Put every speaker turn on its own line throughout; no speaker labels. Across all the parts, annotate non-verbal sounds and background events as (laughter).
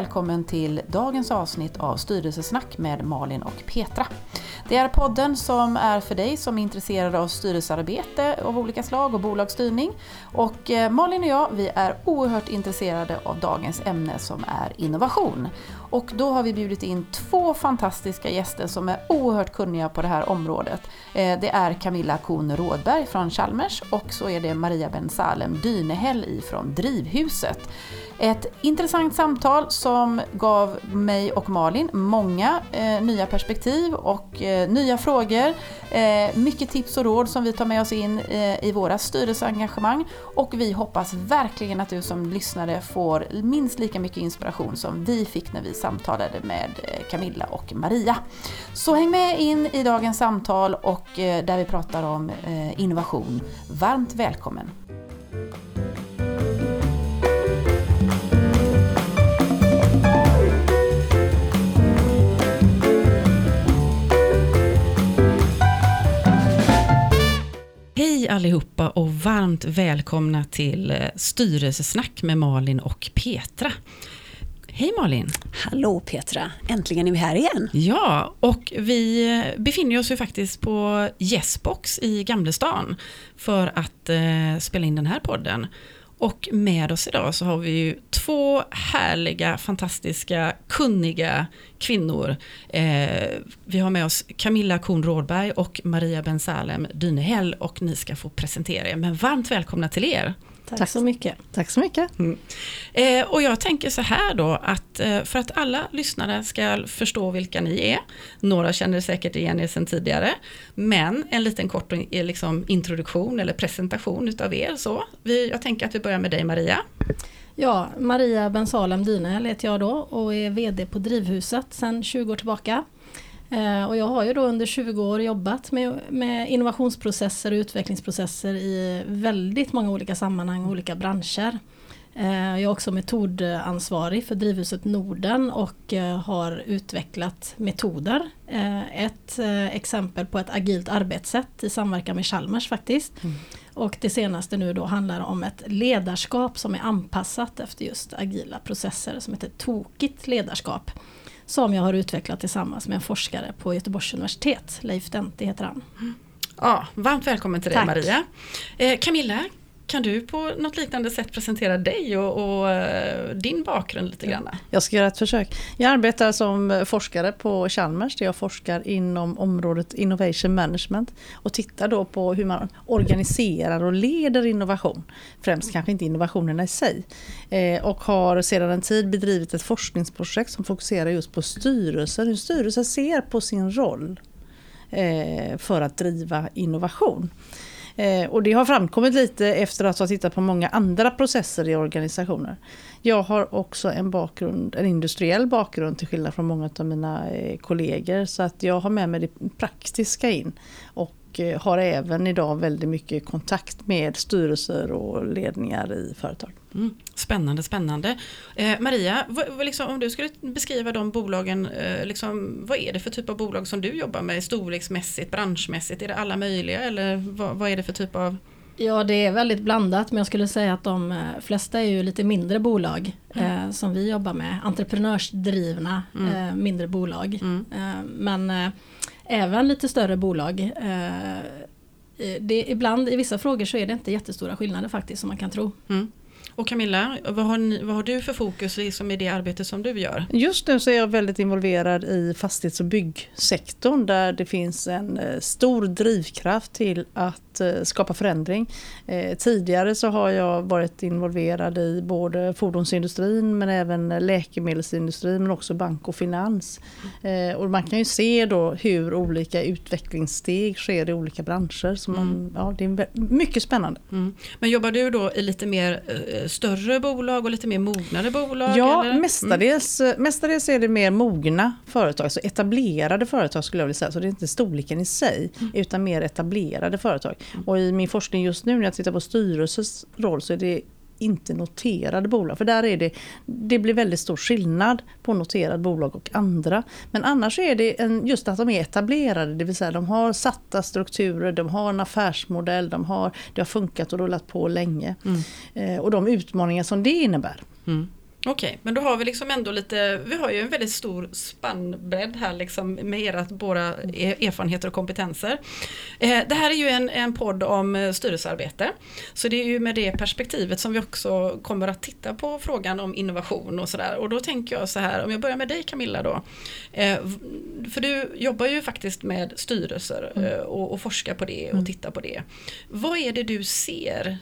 välkommen till dagens avsnitt av Styrelsesnack med Malin och Petra. Det är podden som är för dig som är intresserad av styrelsearbete av olika slag och bolagsstyrning. Och eh, Malin och jag, vi är oerhört intresserade av dagens ämne som är innovation. Och då har vi bjudit in två fantastiska gäster som är oerhört kunniga på det här området. Eh, det är Camilla Kuhn Rådberg från Chalmers och så är det Maria Ben Salem Dynehäll ifrån Drivhuset. Ett intressant samtal som gav mig och Malin många eh, nya perspektiv och eh, nya frågor. Eh, mycket tips och råd som vi tar med oss in eh, i våra styrelseengagemang och vi hoppas verkligen att du som lyssnare får minst lika mycket inspiration som vi fick när vi samtalade med eh, Camilla och Maria. Så häng med in i dagens samtal och eh, där vi pratar om eh, innovation. Varmt välkommen! Hej allihopa och varmt välkomna till eh, styrelsesnack med Malin och Petra. Hej Malin!
Hallå Petra! Äntligen är vi här igen.
Ja, och vi eh, befinner oss ju faktiskt på Yesbox i Gamlestan för att eh, spela in den här podden. Och med oss idag så har vi ju två härliga, fantastiska, kunniga kvinnor. Eh, vi har med oss Camilla Korn Rådberg och Maria Bensalem Dynehäll och ni ska få presentera er. Men varmt välkomna till er.
Tack, Tack så mycket.
Tack så mycket. Mm.
Eh, och jag tänker så här då att eh, för att alla lyssnare ska förstå vilka ni är, några känner säkert igen er sedan tidigare, men en liten kort eh, liksom, introduktion eller presentation utav er. Så. Vi, jag tänker att vi börjar med dig Maria.
Ja, Maria Bensalem Dynel heter jag då och är VD på Drivhuset sedan 20 år tillbaka. Eh, och jag har ju då under 20 år jobbat med, med innovationsprocesser och utvecklingsprocesser i väldigt många olika sammanhang och olika branscher. Eh, jag är också metodansvarig för Drivhuset Norden och eh, har utvecklat metoder. Ett exempel på ett agilt arbetssätt i samverkan med Chalmers faktiskt. Mm. Och det senaste nu då handlar om ett ledarskap som är anpassat efter just agila processer som heter Tokigt ledarskap som jag har utvecklat tillsammans med en forskare på Göteborgs universitet. Leif Denti heter han.
Ja, varmt välkommen till dig Tack. Maria. Eh, Camilla, kan du på något liknande sätt presentera dig och, och uh, din bakgrund lite grann?
Jag ska göra ett försök. Jag arbetar som forskare på Chalmers där jag forskar inom området Innovation Management och tittar då på hur man organiserar och leder innovation. Främst kanske inte innovationerna i sig. Eh, och har sedan en tid bedrivit ett forskningsprojekt som fokuserar just på styrelser, hur styrelser ser på sin roll eh, för att driva innovation. Eh, och det har framkommit lite efter att ha tittat på många andra processer i organisationer. Jag har också en bakgrund, en industriell bakgrund till skillnad från många av mina eh, kollegor. Så att jag har med mig det praktiska in. Och eh, har även idag väldigt mycket kontakt med styrelser och ledningar i företag.
Mm. Spännande, spännande. Eh, Maria, vad, liksom, om du skulle beskriva de bolagen, eh, liksom, vad är det för typ av bolag som du jobbar med storleksmässigt, branschmässigt? Är det alla möjliga eller vad, vad är det för typ av
Ja det är väldigt blandat men jag skulle säga att de eh, flesta är ju lite mindre bolag mm. eh, som vi jobbar med. Entreprenörsdrivna mm. eh, mindre bolag. Mm. Eh, men eh, även lite större bolag. Eh, det, ibland i vissa frågor så är det inte jättestora skillnader faktiskt som man kan tro.
Mm. Och Camilla, vad har, ni, vad har, du för fokus liksom i det arbete som du gör?
Just nu så är jag väldigt involverad i fastighets och byggsektorn där det finns en eh, stor drivkraft till att eh, skapa förändring. Eh, tidigare så har jag varit involverad i både fordonsindustrin men även läkemedelsindustrin men också bank och finans. Och man kan ju se då hur olika utvecklingssteg sker i olika branscher. Så man, mm. ja, det är mycket spännande.
Mm. Men jobbar du då i lite mer större bolag och lite mer mognade bolag?
Ja, eller? Mestadels, mm. mestadels är det mer mogna företag, alltså etablerade företag skulle jag vilja säga. Så det är inte storleken i sig, mm. utan mer etablerade företag. Och i min forskning just nu när jag tittar på styrelsens roll så är det inte noterade bolag. För där är det, det blir väldigt stor skillnad på noterade bolag och andra. Men annars är det en, just att de är etablerade, det vill säga de har satta strukturer, de har en affärsmodell, de har, det har funkat och rullat på länge. Mm. Eh, och de utmaningar som det innebär. Mm.
Okej, men då har vi liksom ändå lite, vi har ju en väldigt stor spannbredd här liksom med era båda erfarenheter och kompetenser. Eh, det här är ju en, en podd om eh, styrelsearbete. Så det är ju med det perspektivet som vi också kommer att titta på frågan om innovation och sådär. Och då tänker jag så här, om jag börjar med dig Camilla då. Eh, för du jobbar ju faktiskt med styrelser mm. och, och forskar på det och mm. tittar på det. Vad är det du ser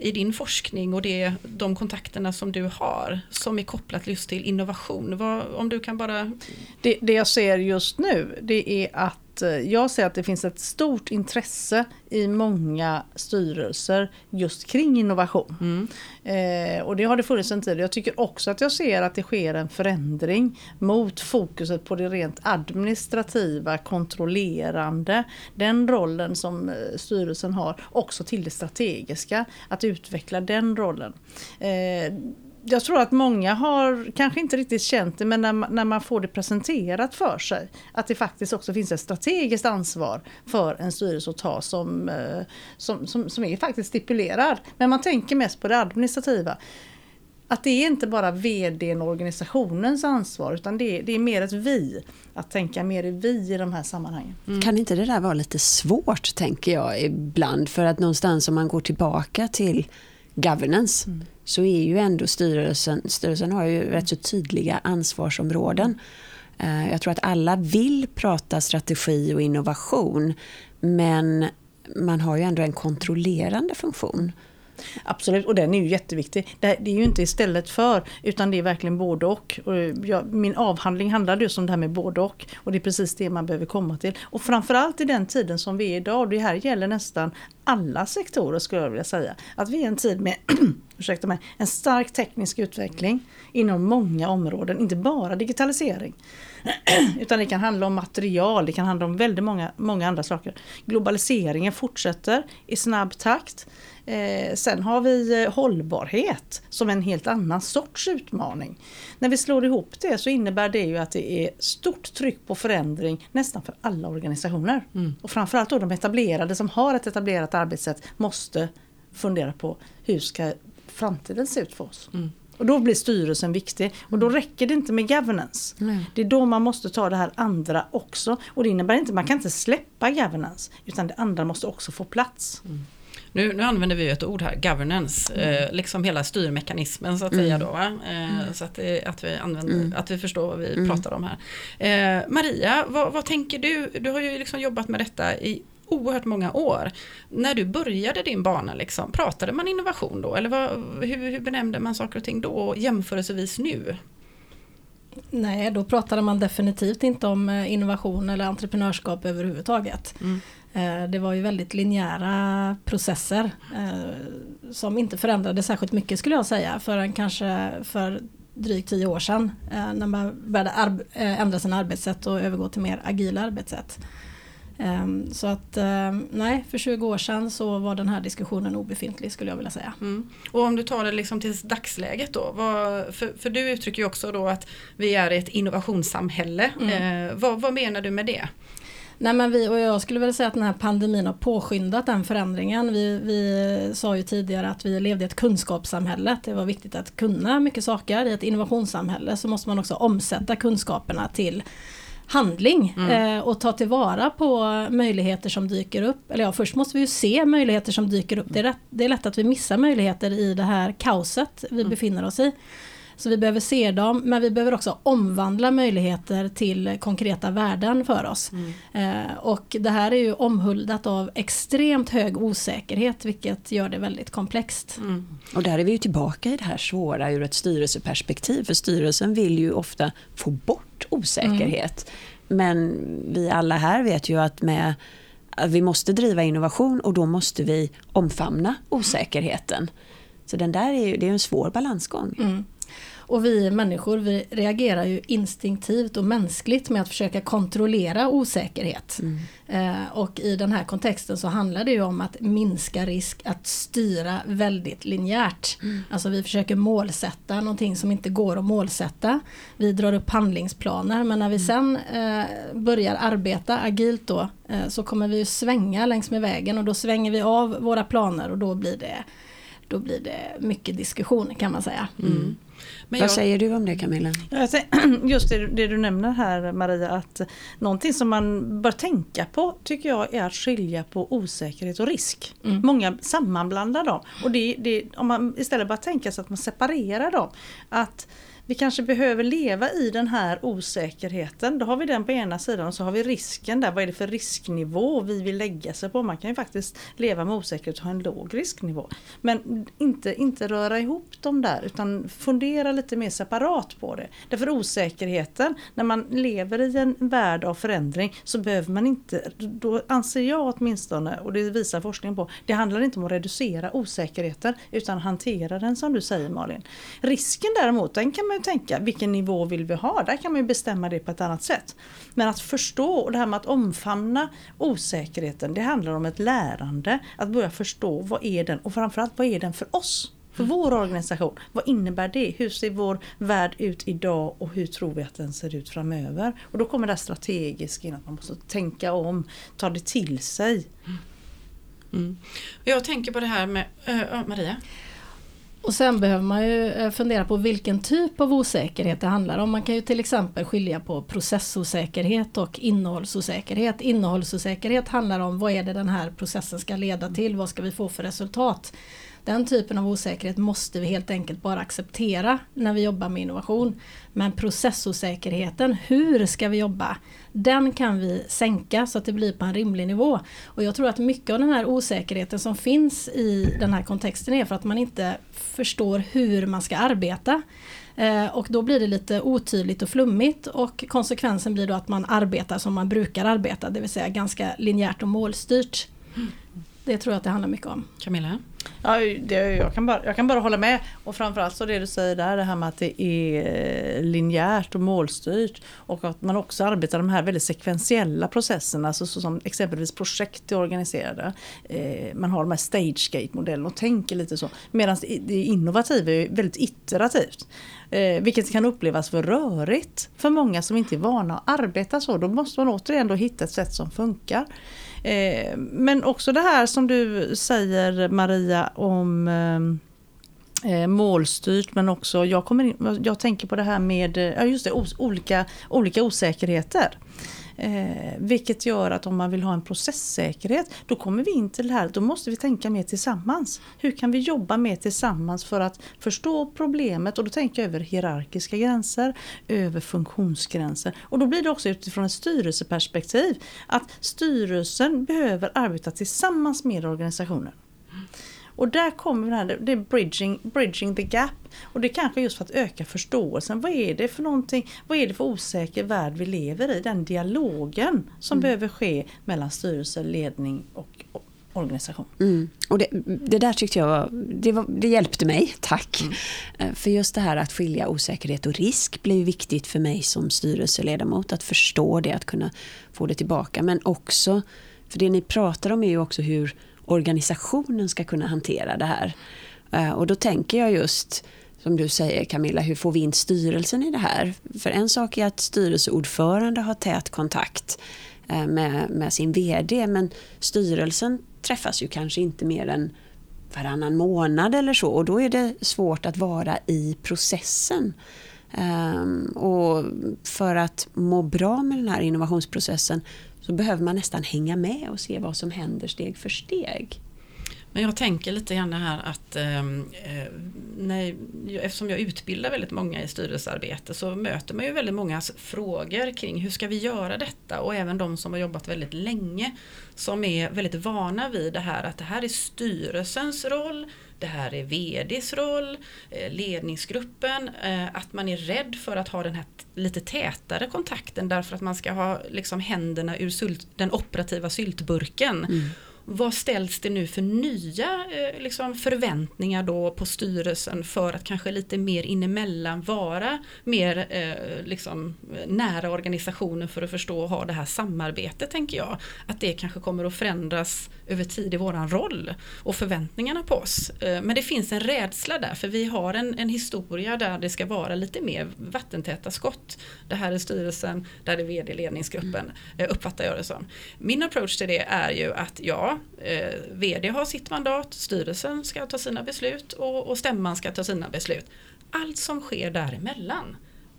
i din forskning och det, de kontakterna som du har som är kopplat just till innovation? Vad, om du kan bara...
Det, det jag ser just nu det är att eh, jag ser att det finns ett stort intresse i många styrelser just kring innovation. Mm. Eh, och det har det funnits en tid. Jag tycker också att jag ser att det sker en förändring mot fokuset på det rent administrativa, kontrollerande. Den rollen som eh, styrelsen har, också till det strategiska, att utveckla den rollen. Eh, jag tror att många har kanske inte riktigt känt det men när man, när man får det presenterat för sig att det faktiskt också finns ett strategiskt ansvar för en styrelse att ta som, eh, som, som, som är faktiskt stipulerad. Men man tänker mest på det administrativa. Att det är inte bara VDn och organisationens ansvar utan det är, det är mer ett vi. Att tänka mer i vi i de här sammanhangen.
Mm. Kan inte det där vara lite svårt tänker jag ibland för att någonstans om man går tillbaka till governance mm så är ju ändå styrelsen, styrelsen har ju rätt så tydliga ansvarsområden. Eh, jag tror att alla vill prata strategi och innovation men man har ju ändå en kontrollerande funktion.
Absolut, och den är ju jätteviktig. Det, är ju inte istället för, utan det är verkligen både och. och eh, jag, min avhandling handlade just om det här med både och. Och det är precis det man behöver komma till. Och framförallt i den tiden som vi är idag, det här gäller nästan alla sektorer skulle jag vilja säga. Att vi är i en tid med (clears throat) ursäkta mig, en stark teknisk utveckling inom många områden, inte bara digitalisering. (clears throat) Utan det kan handla om material, det kan handla om väldigt många, många andra saker. Globaliseringen fortsätter i snabb takt. Eh, sen har vi eh, hållbarhet som en helt annan sorts utmaning. När vi slår ihop det så innebär det ju att det är stort tryck på förändring nästan för alla organisationer. Mm. Och framförallt då de etablerade som har ett etablerat arbetssätt måste fundera på hur ska framtiden se ut för oss. Mm. Och då blir styrelsen viktig. Och då mm. räcker det inte med governance. Mm. Det är då man måste ta det här andra också. Och det innebär inte, man kan inte släppa governance. Utan det andra måste också få plats. Mm.
Nu, nu använder vi ett ord här, governance, mm. eh, liksom hela styrmekanismen så att säga mm. då. Eh, mm. Så att, att, vi använder, mm. att vi förstår vad vi mm. pratar om här. Eh, Maria, vad, vad, tänker du? Du har ju liksom jobbat med detta i oerhört många år. När du började din bana, liksom, pratade man innovation då? Eller vad, hur, hur benämnde man saker och ting då jämförelsevis nu?
Nej, då pratade man definitivt inte om eh, innovation eller entreprenörskap överhuvudtaget. Mm. Eh, det var ju väldigt linjära processer eh, som inte förändrade särskilt mycket skulle jag säga förrän kanske för drygt tio år sedan när man började ändra sina arbetssätt och övergå till mer agila arbetssätt. Ehm, så att ehm, nej, för 20 år sedan så var den här diskussionen obefintlig skulle jag vilja säga. Mm.
Och om du tar det liksom till dagsläget då, vad, för, för, du uttrycker ju också då att vi är ett innovationssamhälle. Mm. Eh, vad, vad menar du med det?
Nej men vi, och jag skulle väl säga att den här pandemin har påskyndat den förändringen. Vi, vi sa ju tidigare att vi levde i ett kunskapssamhälle. Det var viktigt att kunna mycket saker. I ett innovationssamhälle så måste man också omsätta kunskaperna till handling mm. eh, och ta tillvara på möjligheter som dyker upp. Eller ja, först måste vi ju se möjligheter som dyker upp. Det är, rätt, det är lätt att vi missar möjligheter i det här kaoset vi mm. befinner oss i. Så vi behöver se dem, men vi behöver också omvandla möjligheter till konkreta värden för oss. Mm. Eh, och det här är ju omhuldat av extremt hög osäkerhet, vilket gör det väldigt komplext. Mm.
Och där är vi ju tillbaka i det här svåra ur ett styrelseperspektiv, för styrelsen vill ju ofta få bort osäkerhet. Mm. Men vi alla här vet ju att med vi måste driva innovation och då måste vi omfamna osäkerheten. Så den där är ju, det är en svår balansgång. Mm.
Och vi människor vi reagerar ju instinktivt och mänskligt med att försöka kontrollera osäkerhet. Mm. Eh, och i den här kontexten så handlar det ju om att minska risk att styra väldigt linjärt. Mm. Alltså vi försöker målsätta någonting som inte går att målsätta. Vi drar upp handlingsplaner men när vi mm. sen eh, börjar arbeta agilt då eh, så kommer vi ju svänga längs med vägen och då svänger vi av våra planer och då blir det då blir det mycket diskussion kan man säga.
Mm. Men Vad säger du om det Camilla? (clears throat)
Just det, det, du nämner här Maria, att någonting som man bör tänka på tycker jag är att skilja på osäkerhet och risk. Mm. Många sammanblandar dem. Och det, det, om man istället bara tänker sig att man separerar dem. Att vi kanske behöver leva i den här osäkerheten. Då har vi den på ena sidan och så har vi risken där. Vad är det för risknivå vi vill lägga sig på? Man kan ju faktiskt leva med osäkerhet och ha en låg risknivå. Men inte, inte röra ihop dem där utan fundera lite mer separat på det. Därför osäkerheten, när man lever i en värld av förändring så behöver man inte, då anser jag åtminstone, och det visar forskningen på, det handlar inte om att reducera osäkerheten utan hantera den som du säger Malin. Risken däremot, den kan man ju tänka, vilken nivå vill vi ha? Där kan man ju bestämma det på ett annat sätt. Men att förstå och det här med att omfamna osäkerheten, det handlar om ett lärande. Att börja förstå vad är den och framförallt vad är den för oss? För vår organisation, vad innebär det? Hur ser vår värld ut idag och hur tror vi att den ser ut framöver? Och då kommer det strategiskt in att man måste tänka om, ta det till sig.
Mm. Jag tänker på det här med, äh, Maria?
Och sen behöver man ju eh, fundera på vilken typ av osäkerhet det handlar om. Man kan ju till exempel skilja på processosäkerhet och innehållsosäkerhet. Innehållsosäkerhet handlar om vad är det den här processen ska leda till, vad ska vi få för resultat. Den typen av osäkerhet måste vi helt enkelt bara acceptera när vi jobbar med innovation. Men processosäkerheten, hur ska vi jobba? Den kan vi sänka så att det blir på en rimlig nivå. Och jag tror att mycket av den här osäkerheten som finns i den här kontexten är för att man inte förstår hur man ska arbeta. Eh, och då blir det lite otydligt och flummigt och konsekvensen blir då att man arbetar som man brukar arbeta, det vill säga ganska linjärt och målstyrt. Mm. Det tror jag att det handlar mycket om.
Camilla?
Ja, det, jag, kan bara, jag kan bara hålla med. Och framförallt så det du säger där, det här med att det är linjärt och målstyrt. Och att man också arbetar de här väldigt sekventiella processerna, alltså som exempelvis projekt är organiserade. Eh, man har de här stagegate-modellerna och tänker lite så. Medan det innovativa är väldigt iterativt. Eh, vilket kan upplevas för rörigt för många som inte är vana att arbeta så. Då måste man återigen då hitta ett sätt som funkar. Eh, men också det här som du säger Maria om eh, eh, målstyrt men också, jag, kommer in, jag tänker på det här med eh, ja just det, os, olika, olika osäkerheter. Eh, vilket gör att om man vill ha en processsäkerhet då kommer vi in till det här, då måste vi tänka mer tillsammans. Hur kan vi jobba mer tillsammans för att förstå problemet och då tänker jag över hierarkiska gränser, över funktionsgränser och då blir det också utifrån ett styrelseperspektiv att styrelsen behöver arbeta tillsammans med organisationen. Och där kommer det här, det är bridging, bridging the gap. Och det är kanske just för att öka förståelsen. Vad är det för någonting, vad är det för osäker värld vi lever i? Den dialogen som mm. behöver ske mellan styrelse, ledning och organisation.
Mm. Och det, det, där tyckte jag var, det, var, det hjälpte mig, tack. Mm. Eh, för just det här att skilja osäkerhet och risk blir viktigt för mig som styrelseledamot. Att förstå det, att kunna få det tillbaka. Men också, för det ni pratar om är ju också hur organisationen ska kunna hantera det här. Eh, och då tänker jag just som du säger Camilla, hur får vi in styrelsen i det här? För en sak är att styrelseordförande har tät kontakt eh, med, med sin VD men styrelsen träffas ju kanske inte mer än varannan månad eller så och då är det svårt att vara i processen. Um, och för att må bra med den här innovationsprocessen så behöver man nästan hänga med och se vad som händer steg för steg.
Men jag tänker lite grann här att ehm, eh, när, eftersom jag utbildar väldigt många i styrelsearbete så möter man ju väldigt många frågor kring hur ska vi göra detta och även de som har jobbat väldigt länge som är väldigt vana vid det här att det här är styrelsens roll det här är VDs roll, eh, ledningsgruppen, eh, att man är rädd för att ha den här lite tätare kontakten därför att man ska ha liksom händerna ur sult, den operativa syltburken. Mm vad ställs det nu för nya eh, liksom, förväntningar då på styrelsen för att kanske lite mer inemellan vara mer eh, liksom, nära organisationen för att förstå och ha det här samarbetet tänker jag. Att det kanske kommer att förändras över tid i våran roll och förväntningarna på oss. Eh, men det finns en rädsla där för vi har en, en historia där det ska vara lite mer vattentäta skott. Det här är styrelsen, där är vd-ledningsgruppen, mm. uppfattar jag det som. Min approach till det är ju att ja, Eh, VD har sitt mandat, styrelsen ska ta sina beslut och, och stämman ska ta sina beslut. Allt som sker däremellan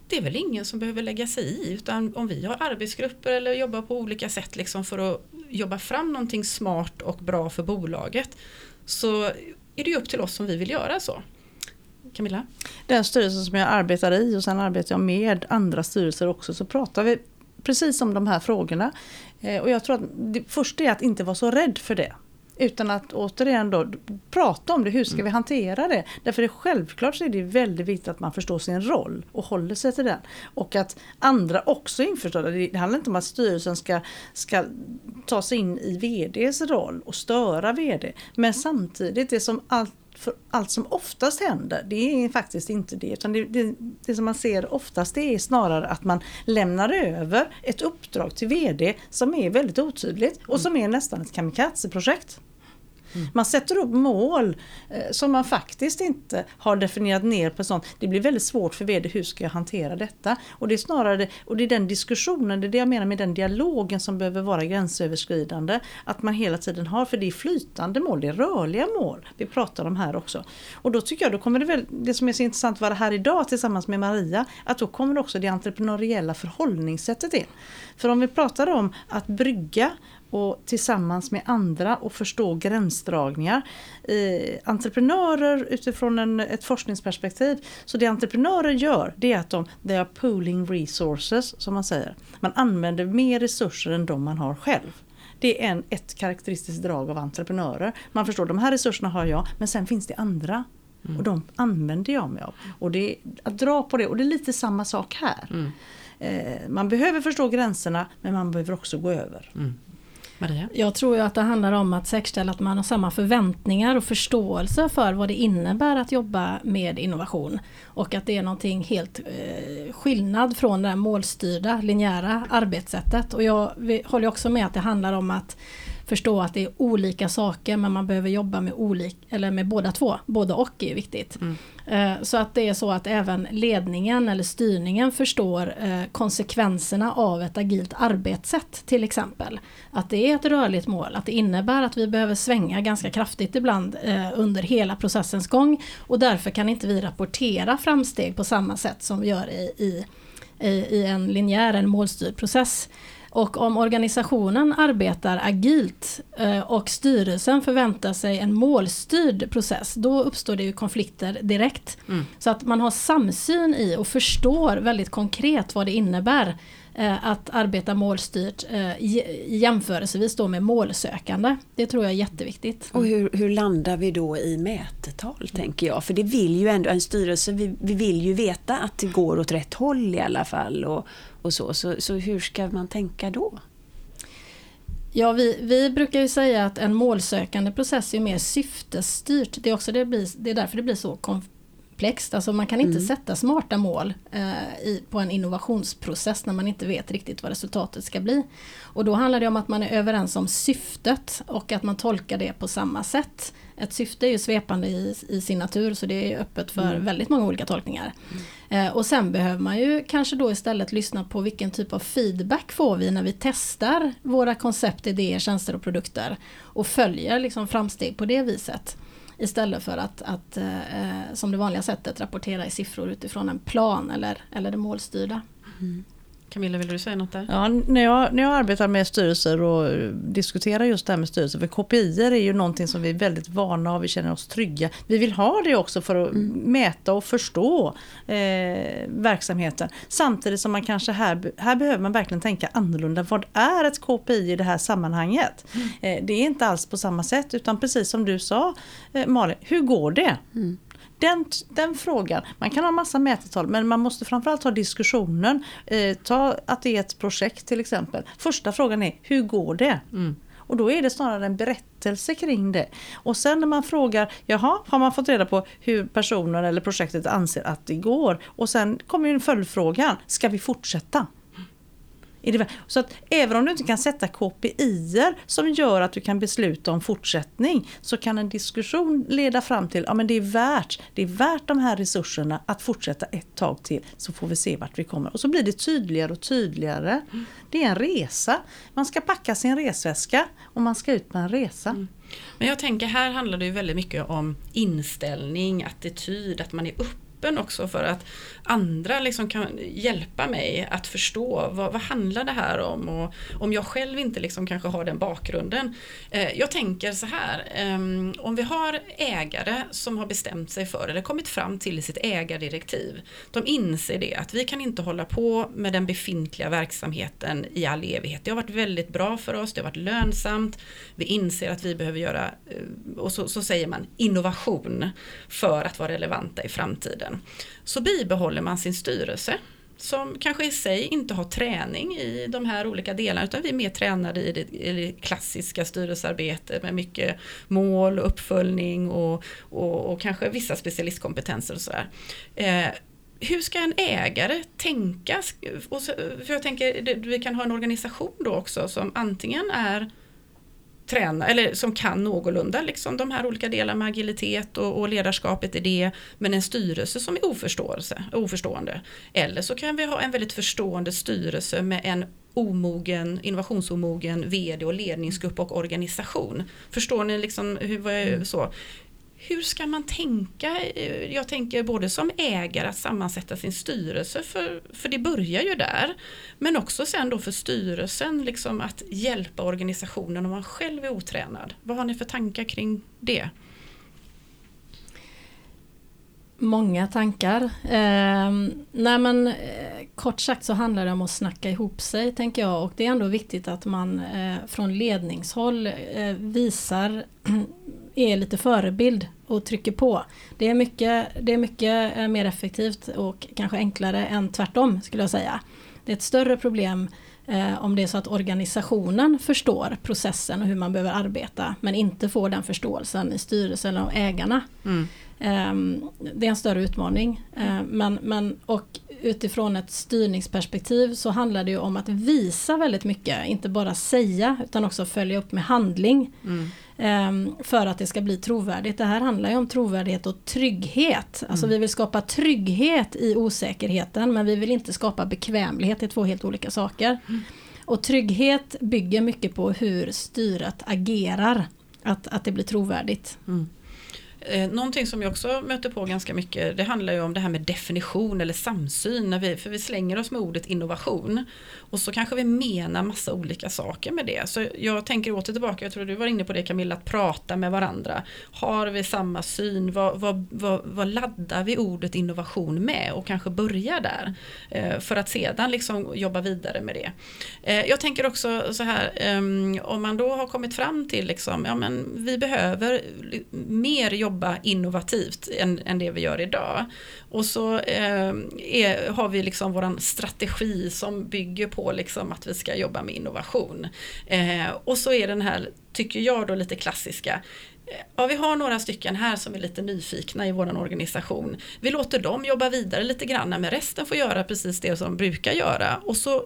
det är väl ingen som behöver lägga sig i utan om vi har arbetsgrupper eller jobbar på olika sätt liksom för att jobba fram någonting smart och bra för bolaget så är det ju upp till oss om vi vill göra så. Camilla?
Den styrelsen som jag arbetar i och sen arbetar jag med andra styrelser också så pratar vi precis om de här frågorna. Eh, och jag tror att det första är att inte vara så rädd för det. Utan att återigen då prata om det, hur ska vi hantera det? Därför är självklart så är det väldigt viktigt att man förstår sin roll och håller sig till den. Och att andra också är införstådda. Det handlar inte om att styrelsen ska, ska ta sig in i VDs roll och störa VD. Men samtidigt, det som allt för allt som oftast händer, det är faktiskt inte det. Utan det, det, det, som man ser oftast det är snarare att man lämnar över ett uppdrag till VD som är väldigt otydligt och som är nästan ett kamikazeprojekt. Mm. Man sätter upp mål eh, som man faktiskt inte har definierat ner på sånt. Det blir väldigt svårt för VD, hur ska jag hantera detta? Och det är snarare, och det är den diskussionen, det är det jag menar med den dialogen som behöver vara gränsöverskridande. Att man hela tiden har, för det är flytande mål, det är rörliga mål vi pratar om här också. Och då tycker jag, då kommer det väl, det som är så intressant att vara här idag tillsammans med Maria, att då kommer också det entreprenöriella förhållningssättet in. För om vi pratar om att brygga och tillsammans med andra och förstå gränsdragningar. Eh, entreprenörer utifrån en, ett forskningsperspektiv, så det entreprenörer gör det är att de they are pooling resources som man säger. Man använder mer resurser än de man har själv. Det är en, ett karaktäristiskt drag av entreprenörer. Man förstår de här resurserna har jag men sen finns det andra. Mm. Och de använder jag mig av. Och det, att dra på det, och det är lite samma sak här. Mm. Eh, man behöver förstå gränserna men man behöver också gå över. Mm.
Maria? Jag tror ju att det handlar om att säkerställa att man har samma förväntningar och förståelse för vad det innebär att jobba med innovation. Och att det är någonting helt eh, skillnad från det målstyrda linjära arbetssättet. Och jag håller också med att det handlar om att förstå att det är olika saker men man behöver jobba med, olik, eller med båda två. Både och är viktigt. Mm. Eh, så att det är så att även ledningen eller styrningen förstår eh, konsekvenserna av ett agilt arbetssätt till exempel. Att det är ett rörligt mål, att det innebär att vi behöver svänga ganska kraftigt ibland eh, under hela processens gång och därför kan inte vi rapportera framsteg på samma sätt som vi gör i, i, i en linjär, en målstyrd process. Och om organisationen arbetar agilt eh, och styrelsen förväntar sig en målstyrd process, då uppstår det ju konflikter direkt. Mm. Så att man har samsyn i och förstår väldigt konkret vad det innebär Eh, att arbeta målstyrt eh, jämförelsevis då med målsökande. Det tror jag är jätteviktigt.
Och hur, hur landar vi då i mätetal tänker jag? För det vill ju ändå en styrelse, vi, vi vill ju veta att det går åt rätt håll i alla fall och, och så. så. Så hur ska man tänka då?
Ja, vi, vi brukar ju säga att en målsökande process är mer syftesstyrt. Det är, också det, blir, det är därför det blir så komplext. Alltså man kan inte mm. sätta smarta mål eh, i, på en innovationsprocess när man inte vet riktigt vad resultatet ska bli. Och då handlar det om att man är överens om syftet och att man tolkar det på samma sätt. Ett syfte är ju svepande i, i sin natur så det är öppet för mm. väldigt många olika tolkningar. Mm. Eh, och sen behöver man ju kanske då istället lyssna på vilken typ av feedback får vi när vi testar våra koncept, idéer, tjänster och produkter och följer liksom framsteg på det viset. Istället för att, att eh, eh, som det vanliga sättet rapportera i siffror utifrån en plan eller, eller det målstyrda. Mm.
Camilla, vill du säga något där?
Ja, när jag, när jag arbetar med styrelser och diskuterar just det här med styrelser, för KPI är ju någonting som vi är väldigt vana av, vi känner oss trygga. Vi vill ha det också för att mm. mäta och förstå eh, verksamheten. Samtidigt som man kanske här, här behöver man verkligen tänka annorlunda. Vad är ett KPI i det här sammanhanget? Mm. Eh, det är inte alls på samma sätt, utan precis som du sa eh, Malin, hur går det? Mm. Den, den frågan, man kan ha massa mätetal men man måste framförallt ha diskussionen. Eh, ta att det är ett projekt till exempel. Första frågan är, hur går det? Mm. Och då är det snarare en berättelse kring det. Och sen när man frågar, jaha, har man fått reda på hur personen eller projektet anser att det går? Och sen kommer ju följdfrågan, ska vi fortsätta? Det, så att även om du inte kan sätta KPIer som gör att du kan besluta om fortsättning så kan en diskussion leda fram till att ja, det är värt det är värt de här resurserna att fortsätta ett tag till så får vi se vart vi kommer. Och så blir det tydligare och tydligare. Mm. Det är en resa. Man ska packa sin resväska och man ska ut på en resa. Mm.
Men jag tänker här handlar det ju väldigt mycket om inställning, attityd, att man är öppen också för att andra liksom kan hjälpa mig att förstå vad, vad handlar det här om och om jag själv inte liksom kanske har den bakgrunden. Eh, jag tänker så här, eh, om vi har ägare som har bestämt sig för eller kommit fram till sitt ägardirektiv. De inser det att vi kan inte hålla på med den befintliga verksamheten i all evighet. Det har varit väldigt bra för oss, det har varit lönsamt. Vi inser att vi behöver göra, eh, och så, så säger man, innovation för att vara relevanta i framtiden. Så bibehåller man sin styrelse som kanske i sig inte har träning i de här olika delarna utan vi är mer tränade i det, i det klassiska styrelsearbetet med mycket mål, uppföljning och, och, och kanske vissa specialistkompetenser och sådär. Eh, hur ska en ägare tänka? för jag tänker, vi kan ha en organisation då också som antingen är träna, eller som kan någorlunda liksom de här olika delarna med agilitet och, och ledarskapet i det, men en styrelse som är oförståelse, oförstående. Eller så kan vi ha en väldigt förstående styrelse med en omogen, innovationsomogen VD och ledningsgrupp och organisation. Förstår ni liksom hur, vad är, så? Hur ska man tänka? Eh, jag tänker både som ägare att sammansätta sin styrelse, för, för det börjar ju där. Men också sen då för styrelsen liksom att hjälpa organisationen om man själv är otränad. Vad har ni för tankar kring det?
Många tankar. Eh, nej men, eh, kort sagt så handlar det om att snacka ihop sig tänker jag och det är ändå viktigt att man eh, från ledningshåll eh, visar (clears throat) är lite förebild och trycker på. Det är mycket, det är mycket eh, mer effektivt och kanske enklare än tvärtom skulle jag säga. Det är ett större problem eh, om det är så att organisationen förstår processen och hur man behöver arbeta men inte får den förståelsen i styrelsen och ägarna. Mm. Eh, det är en större utmaning. Eh, men, men, och utifrån ett styrningsperspektiv så handlar det ju om att visa väldigt mycket, inte bara säga utan också följa upp med handling. Mm. Ehm, för att det ska bli trovärdigt. Det här handlar ju om trovärdighet och trygghet. Alltså mm. vi vill skapa trygghet i osäkerheten men vi vill inte skapa bekvämlighet, det är två helt olika saker. Mm. Och trygghet bygger mycket på hur styret agerar. Att, att det blir trovärdigt. Mm.
Eh, någonting som jag också möter på ganska mycket det handlar ju om det här med definition eller samsyn. När vi, för vi slänger oss med ordet innovation. Och så kanske vi menar massa olika saker med det. Så jag tänker åter tillbaka, jag tror du var inne på det Camilla, att prata med varandra. Har vi samma syn? Vad, vad, vad, vad laddar vi ordet innovation med? Och kanske börja där. Eh, för att sedan liksom jobba vidare med det. Eh, jag tänker också så här, eh, om man då har kommit fram till liksom, ja men vi behöver mer jobba jobba innovativt än, än det vi gör idag. Och så eh, är, har vi liksom våran strategi som bygger på liksom att vi ska jobba med innovation. Eh, och så är den här, tycker jag då lite klassiska, Ja, vi har några stycken här som är lite nyfikna i vår organisation. Vi låter dem jobba vidare lite grann men resten får göra precis det som de brukar göra och så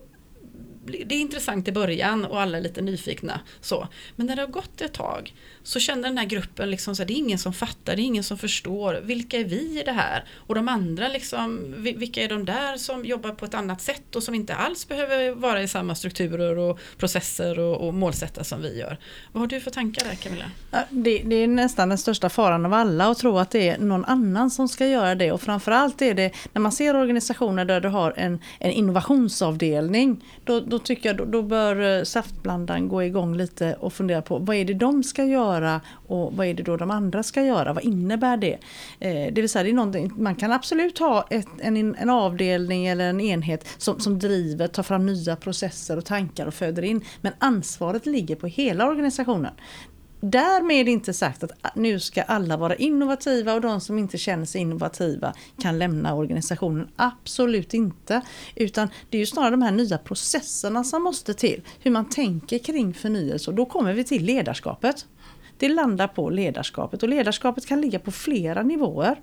det är intressant i början och alla är lite nyfikna. Så. Men när det har gått ett tag så känner den här gruppen liksom så här, det är ingen som fattar, det är ingen som förstår. Vilka är vi i det här? Och de andra, liksom, vilka är de där som jobbar på ett annat sätt och som inte alls behöver vara i samma strukturer och processer och, och målsätta som vi gör. Vad har du för tankar där Camilla?
Det, det, är nästan den största faran av alla att tro att det är någon annan som ska göra det. Och framförallt är det när man ser organisationer där du har en, en innovationsavdelning. Då, då tycker jag då, då bör eh, saftblandaren gå igång lite och fundera på vad är det de ska göra göra och vad är det då de andra ska göra? Vad innebär det? Eh, det vill säga, det är man kan absolut ha ett, en, en avdelning eller en enhet som, som driver, tar fram nya processer och tankar och föder in. Men ansvaret ligger på hela organisationen. Därmed inte sagt att nu ska alla vara innovativa och de som inte känner sig innovativa kan lämna organisationen. Absolut inte. Utan det är ju snarare de här nya processerna som måste till. Hur man tänker kring förnyelse och då kommer vi till ledarskapet det landar på ledarskapet och ledarskapet kan ligga på flera nivåer.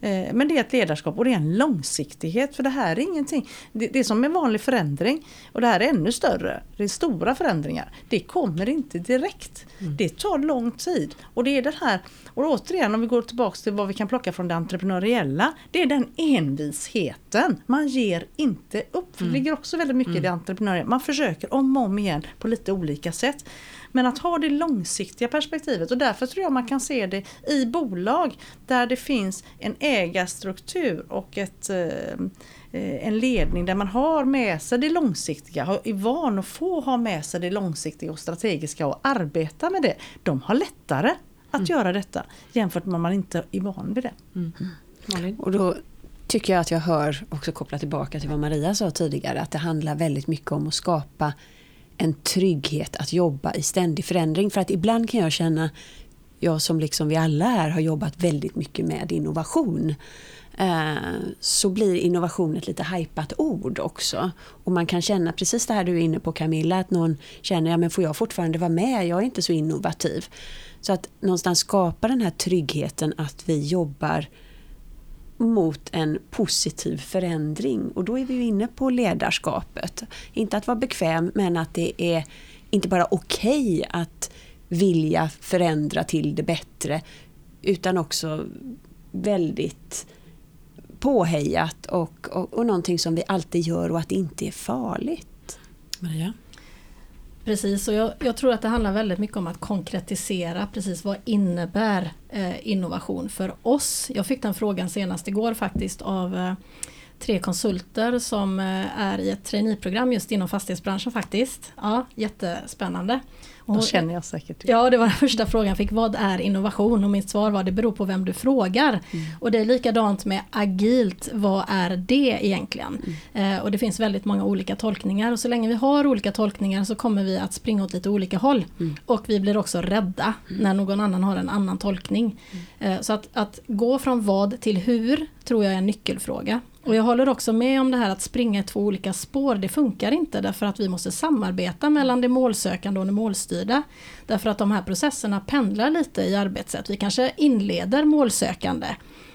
Eh, men det är ett ledarskap och det är en långsiktighet för det här är ingenting. Det, det är som en vanlig förändring och det här är ännu större. Det är stora förändringar. Det kommer inte direkt. Mm. Det tar lång tid och det är det här och återigen om vi går tillbaka till vad vi kan plocka från det entreprenöriella. Det är den envisheten. Man ger inte upp. Det mm. ligger också väldigt mycket mm. i det entreprenöriella. Man försöker om och om igen på lite olika sätt. Men att ha det långsiktiga perspektivet och därför tror jag man kan se det i bolag där det finns en ägarstruktur och ett, eh, en ledning där man har med sig det långsiktiga, är van att få ha med sig det långsiktiga och strategiska och arbeta med det. De har lättare att mm. göra detta jämfört med om man inte är van vid det.
Mm. Och då tycker jag att jag hör, också kopplat tillbaka till vad Maria sa tidigare, att det handlar väldigt mycket om att skapa en trygghet att jobba i ständig förändring. För att ibland kan jag känna, jag som liksom vi alla här har jobbat väldigt mycket med innovation, eh, så blir innovation ett lite hajpat ord också. Och man kan känna precis det här du är inne på Camilla, att någon känner, ja men får jag fortfarande vara med, jag är inte så innovativ. Så att någonstans skapa den här tryggheten att vi jobbar mot en positiv förändring. Och då är vi ju inne på ledarskapet. Inte att vara bekväm men att det är inte bara okej okay att vilja förändra till det bättre utan också väldigt påhejat och, och, och någonting som vi alltid gör och att det inte är farligt.
Maria?
Precis, och jag, jag, tror att det handlar väldigt mycket om att konkretisera precis vad innebär eh, innovation för oss. Jag fick den frågan senast igår faktiskt av eh, tre konsulter som eh, är i ett traineeprogram just inom fastighetsbranschen faktiskt. Ja, jättespännande.
Och, känner jag säkert.
Ja, det var den första frågan jag fick. Vad är innovation? Och mitt svar var det beror på vem du frågar. Mm. Och det är likadant med agilt. Vad är det egentligen? Mm. Eh, och det finns väldigt många olika tolkningar. Och så länge vi har olika tolkningar så kommer vi att springa åt lite olika håll. Mm. Och vi blir också rädda mm. när någon annan har en annan tolkning. Mm. Eh, så att, att gå från vad till hur tror jag är en nyckelfråga. Och jag håller också med om det här att springa i två olika spår, det funkar inte därför att vi måste samarbeta mellan det målsökande och det målstyrda. Därför att de här processerna pendlar lite i arbetssätt. Vi kanske inleder målsökande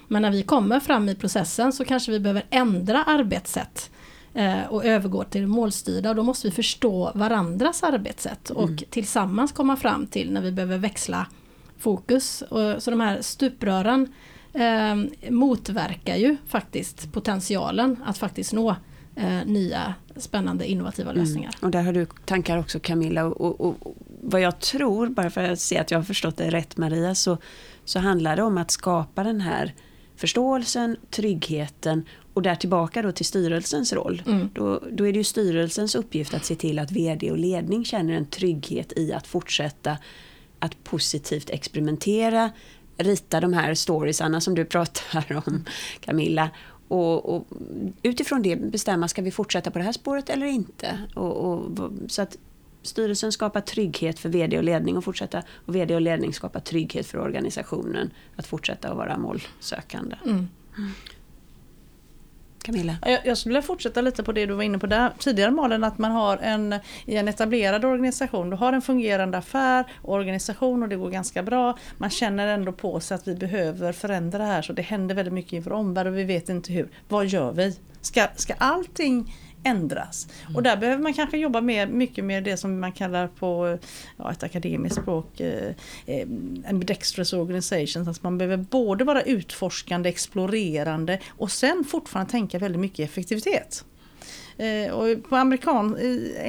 men när vi kommer fram i processen så kanske vi behöver ändra arbetssätt eh, och övergå till det målstyrda och då måste vi förstå varandras arbetssätt och mm. tillsammans komma fram till när vi behöver växla fokus. Så de här stuprören eh, motverkar ju faktiskt potentialen att faktiskt nå eh, nya spännande innovativa mm. lösningar.
Mm. Och där har du tankar också Camilla. Och, och, och, vad jag tror, bara för att se att jag har förstått det rätt Maria, så, så handlar det om att skapa den här förståelsen, tryggheten och där tillbaka då till styrelsens roll. Mm. Då, då är det ju styrelsens uppgift att se till att VD och ledning känner en trygghet i att fortsätta att positivt experimentera, rita de här storiesarna som du pratar om Camilla. Och, och, utifrån det bestämma, ska vi fortsätta på det här spåret eller inte? Och, och, så att styrelsen skapar trygghet för VD och ledning och fortsätta och VD och ledning skapar trygghet för organisationen att fortsätta att vara målsökande. Mm. Camilla?
Jag, jag skulle vilja fortsätta lite på det du var inne på där tidigare Malin, att man har en, i en etablerad organisation, du har en fungerande affär, och organisation och det går ganska bra. Man känner ändå på sig att vi behöver förändra det här så det händer väldigt mycket inför omvärld och vi vet inte hur. Vad gör vi? Ska, ska allting ändras. Mm. Och där behöver man kanske jobba mer, mycket med det som man kallar på ja, ett akademiskt språk eh, eh ambidextrous organizations. Alltså man behöver både vara utforskande, explorerande och sen fortfarande tänka väldigt mycket effektivitet. Eh, och på amerikan,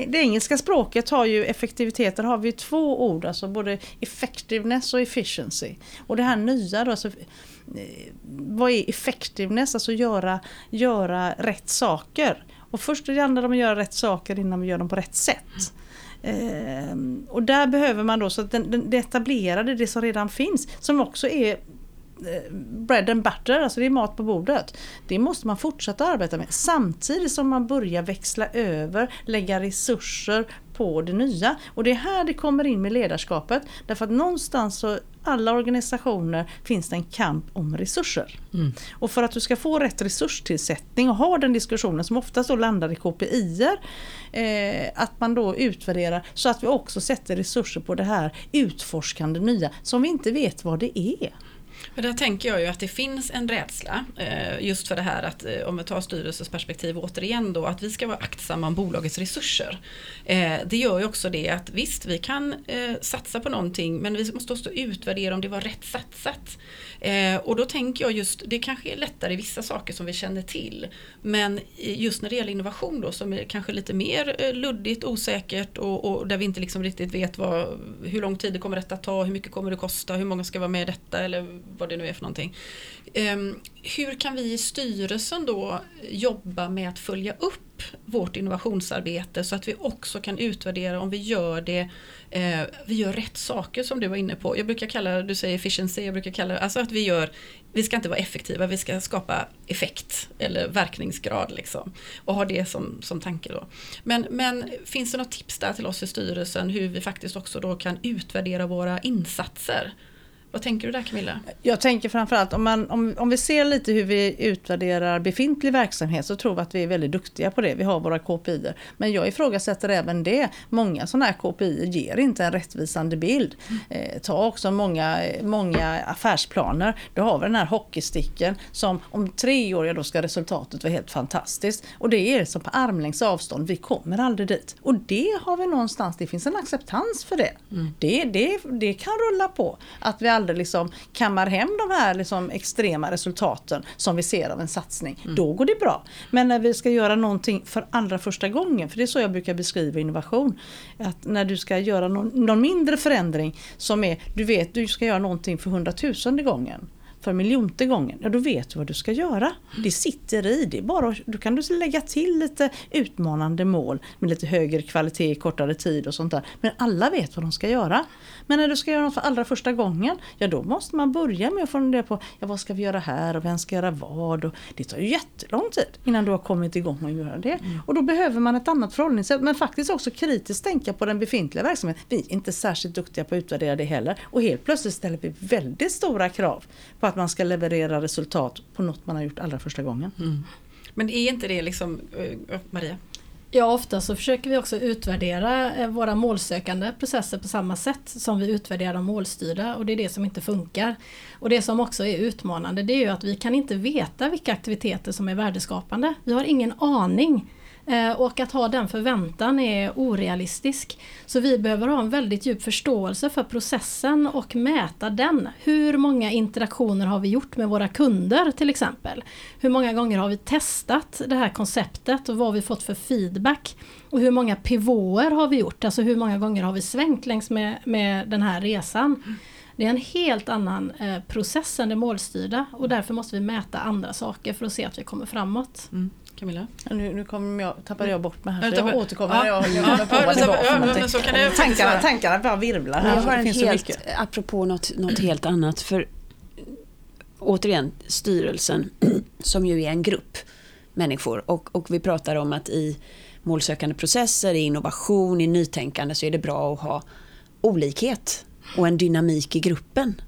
det engelska språket har ju effektivitet, där har vi två ord, alltså både effectiveness och efficiency. Och det här nya då, alltså, eh, vad är effectiveness? Alltså göra, göra rätt saker. Och först handlar det om att göra rätt saker innan vi gör dem på rätt sätt. Mm. och där behöver man då, så att den, den, det etablerade, det som redan finns, som också är bread and butter, alltså det är mat på bordet. Det måste man fortsätta arbeta med samtidigt som man börjar växla över, lägga resurser på det nya. Och det är här det kommer in med ledarskapet. Därför att någonstans så alla organisationer finns det en kamp om resurser. Mm. Och för att du ska få rätt resurstillsättning och ha den diskussionen som oftast då landar i KPI eh, att man då utvärderar så att vi också sätter resurser på det här utforskande nya som vi inte vet vad det är.
Men där tänker jag ju att det finns en rädsla eh, just för det här att eh, om vi tar styrelsens perspektiv återigen då att vi ska vara aktsamma om bolagets resurser. Eh, det gör ju också det att visst vi kan satsa på någonting men vi måste också utvärdera om det var rätt satsat. Eh, och då tänker jag just, det kanske är lättare i vissa saker som vi känner till. Men just när det gäller innovation då som är kanske lite mer eh, luddigt, osäkert och, och där vi inte liksom riktigt vet vad, hur lång tid det kommer detta ta, hur mycket kommer det kosta, hur många ska vara med i detta eller vad det nu är för någonting. Eh, hur kan vi i styrelsen då jobba med att följa upp vårt innovationsarbete så att vi också kan utvärdera om vi gör det, eh, vi gör rätt saker som du var inne på. Jag brukar kalla, du säger efficiency, jag brukar kalla det, alltså att vi gör, vi ska inte vara effektiva, vi ska skapa effekt eller verkningsgrad liksom. Och ha det som, som tanke då. Men, men finns det något tips där till oss i styrelsen hur vi faktiskt också då kan utvärdera våra insatser? Vad tänker du där Camilla?
Jag tänker framförallt om, man, om, om vi ser lite hur vi utvärderar befintlig verksamhet så tror vi att vi är väldigt duktiga på det. Vi har våra KPI. Men jag ifrågasätter även det. Många sådana här KPI ger inte en rättvisande bild. Eh, ta också många, många affärsplaner. Du har vi den här hockeysticken som om tre år ja, då ska resultatet vara helt fantastiskt. Och det är som på armlängds avstånd. Vi kommer aldrig dit. Och det har vi någonstans, det finns en acceptans för det. Mm. Det, det, det kan rulla på. Att vi aldrig aldrig liksom kammar hem de här liksom extrema resultaten som vi ser av en satsning, mm. då går det bra. Men när vi ska göra någonting för allra första gången, för det är så jag brukar beskriva innovation, att när du ska göra någon, någon mindre förändring som är, du vet du ska göra någonting för hundratusende gången för miljonte gången, ja då vet du vad du ska göra. Det sitter i, det bara, då kan du lägga till lite utmanande mål med lite högre kvalitet, kortare tid och sånt där. Men alla vet vad de ska göra. Men när du ska göra något för allra första gången, ja då måste man börja med att fundera på ja, vad ska vi göra här och vem ska göra vad. Och det tar ju jättelång tid innan du har kommit igång och göra det. Mm. Och då behöver man ett annat förhållningssätt men faktiskt också kritiskt tänka på den befintliga verksamheten. Vi är inte särskilt duktiga på att utvärdera det heller och helt plötsligt ställer vi väldigt stora krav på att man ska leverera resultat på något man har gjort allra första gången. Mm.
Men är inte det liksom, uh, Maria?
Ja, ofta så försöker vi också utvärdera eh, våra målsökande processer på samma sätt som vi utvärderar de målstyrda och det är det som inte funkar. Och det som också är utmanande det är ju att vi kan inte veta vilka aktiviteter som är värdeskapande. Vi har ingen aning Eh, Eh, och att ha den förväntan är orealistisk. Så vi behöver ha en väldigt djup förståelse för processen och mäta den. Hur många interaktioner har vi gjort med våra kunder till exempel? Hur många gånger har vi testat det här konceptet och vad har vi fått för feedback? Och hur många pivoter har vi gjort? Alltså hur många gånger har vi svängt längs med, med den här resan? Det är en helt annan eh, process än det målstyrda och därför måste vi mäta andra saker för att se att vi kommer framåt. Mm.
Camilla? Nu, nu kommer jag, tappade jag bort mig här, så jag återkommer när jag, jag kommer på vad det var för någonting. Tankarna, tankarna bara virvlar här.
Jag har en helt, apropå något, något helt annat. För återigen, styrelsen (clears throat) som ju är en grupp människor och, och vi pratar om att i målsökande processer, i innovation, i nytänkande så är det bra att ha olikhet och en dynamik i gruppen.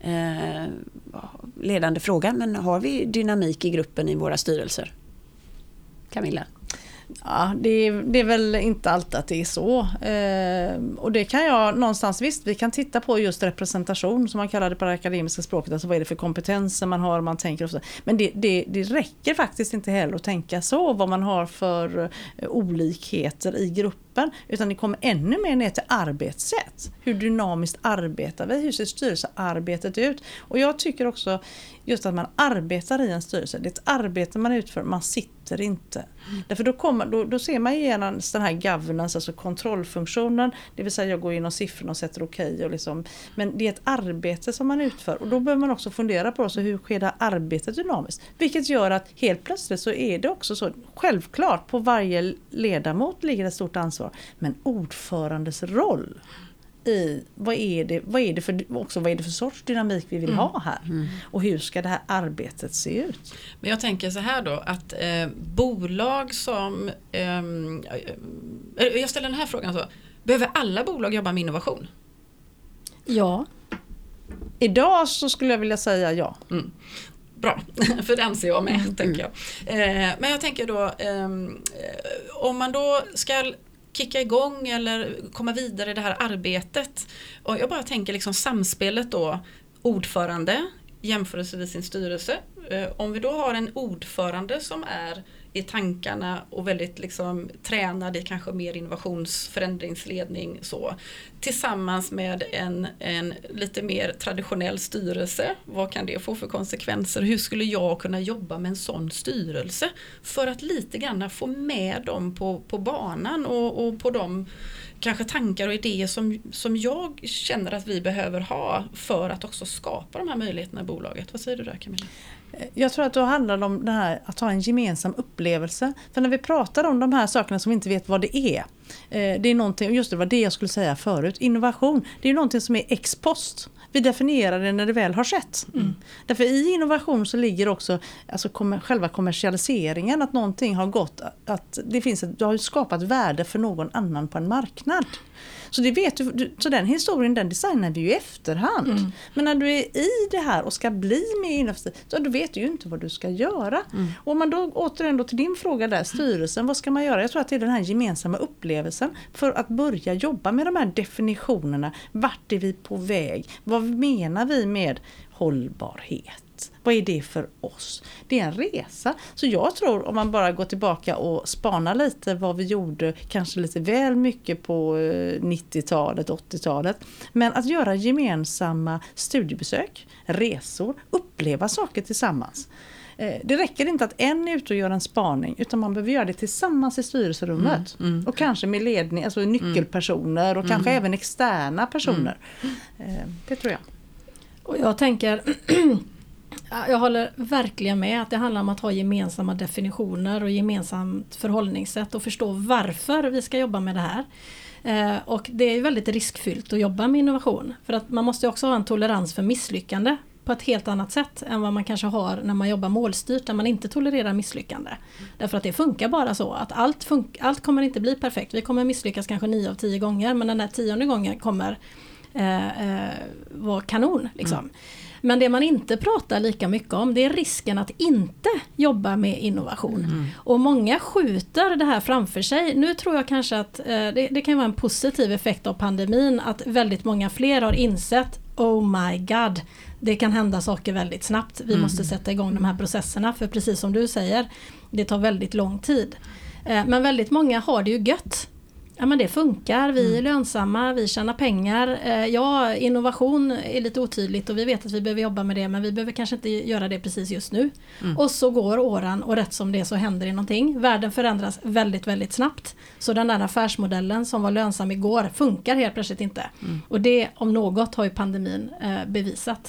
Eh, ledande fråga, men har vi dynamik i gruppen i våra styrelser? Camilla?
Ja, det, det, är väl inte alltid att det är så. Eh, och det kan jag någonstans, visst vi kan titta på just representation som man kallar det på det akademiska språket. Alltså vad är det för kompetenser man har, man tänker och så. Men det, det, det räcker faktiskt inte heller att tänka så, vad man har för eh, olikheter i gruppen. Utan det kommer ännu mer ner till arbetssätt. Hur dynamiskt arbetar vi? Hur ser styrelsearbetet ut? Och jag tycker också just att man arbetar i en styrelse. Det är ett arbete man utför, man sitter inte. Mm. Därför då, kommer, då, då ser man igenom den här governance, alltså kontrollfunktionen. Det vill säga jag går igenom siffrorna och sätter okej. Okay och liksom, men det är ett arbete som man utför och då behöver man också fundera på alltså, hur sker det arbetet dynamiskt. Vilket gör att helt plötsligt så är det också så, självklart på varje ledamot ligger ett stort ansvar. Men ordförandes roll i vad är det, vad är det, för, också vad är det för sorts dynamik vi vill
Mm.
ha här. Och hur ska det här arbetet se ut?
Men jag tänker så här då att eh, bolag som, ehm, eh, jag ställer den här frågan så, behöver alla bolag jobba med innovation?
Ja,
Idag så skulle jag vilja säga ja.
Bra, (laughs) för det anser jag med. tänker jag. Eh, men jag tänker då, ehm, eh, om man då ska kicka igång eller komma vidare i det här arbetet. Och jag bara tänker liksom samspelet då, ordförande jämförelsevis sin styrelse. Eh, om vi då har en ordförande som är i tankarna och väldigt liksom tränad i kanske mer innovationsförändringsledning så. Tillsammans med en, en lite mer traditionell styrelse. Vad kan det få för konsekvenser? Hur skulle jag kunna jobba med en sån styrelse? För att lite grann få med dem på, på banan och, och på de kanske tankar och idéer som, som jag känner att vi behöver ha för att också skapa de här möjligheterna i bolaget. Vad säger du där Camilla?
Jag tror att då handlar det om det här att ha en gemensam upplevelse. För när vi pratar om de här sakerna som vi inte vet vad det är. Eh, det är någonting, just det var det jag skulle säga förut, innovation. Det är någonting som är ex post. Vi definierar det när det väl har skett. Därför i innovation så ligger också alltså, kommer, själva kommersialiseringen, att någonting har gått, att det finns ett, du har skapat värde för någon annan på en marknad. Så, det vet du, du- så den historien den designar vi ju i efterhand. Men när du är i det här och ska bli mer innovativ, så då vet du ju inte vad du ska göra. Och om man då återigen då till din fråga där, styrelsen, vad ska man göra? Jag tror att det är den här gemensamma upplevelsen för att börja jobba med de här definitionerna. Vart är vi på väg? Vad menar vi med hållbarhet? Vad är det för oss? Det är en resa. Så jag tror om man bara går tillbaka och spanar lite vad vi gjorde kanske lite väl mycket på eh, 90-talet, 80-talet. Men att göra gemensamma studiebesök, resor, uppleva saker tillsammans. Eh, Det räcker inte att en är ute och gör en spaning utan man behöver göra det tillsammans i styrelserummet. Och kanske med ledning, alltså nyckelpersoner och kanske även externa personer. Eh, Det tror jag.
Och jag tänker, (clears throat) jag håller verkligen med att det handlar om att ha gemensamma definitioner och gemensamt förhållningssätt och förstå varför vi ska jobba med det här. Eh, och det är väldigt riskfyllt att jobba med innovation. För att man måste också ha en tolerans för misslyckande på ett helt annat sätt än vad man kanske har när man jobbar målstyrt där man inte tolererar misslyckande. Därför att det funkar bara så att allt, allt kommer inte bli perfekt. Vi kommer misslyckas kanske nio av tio gånger men den där tionde gången kommer eh, eh, vara kanon. Liksom. Mm. Men det man inte pratar lika mycket om det är risken att inte jobba med innovation. Och många skjuter det här framför sig. Nu tror jag kanske att eh, det, det kan vara en positiv effekt av pandemin att väldigt många fler har insett Oh my god, det kan hända saker väldigt snabbt. Vi måste sätta igång de här processerna för precis som du säger, det tar väldigt lång tid. Eh, Men väldigt många har det ju gött. Ja men det funkar, vi är lönsamma, vi tjänar pengar. Eh, Ja, innovation är lite otydligt och vi vet att vi behöver jobba med det men vi behöver kanske inte göra det precis just nu. Och så går åren och rätt som det så händer det någonting. Världen förändras väldigt, väldigt snabbt. Så den där affärsmodellen som var lönsam igår funkar helt plötsligt inte. Och det om något har ju pandemin eh, bevisat.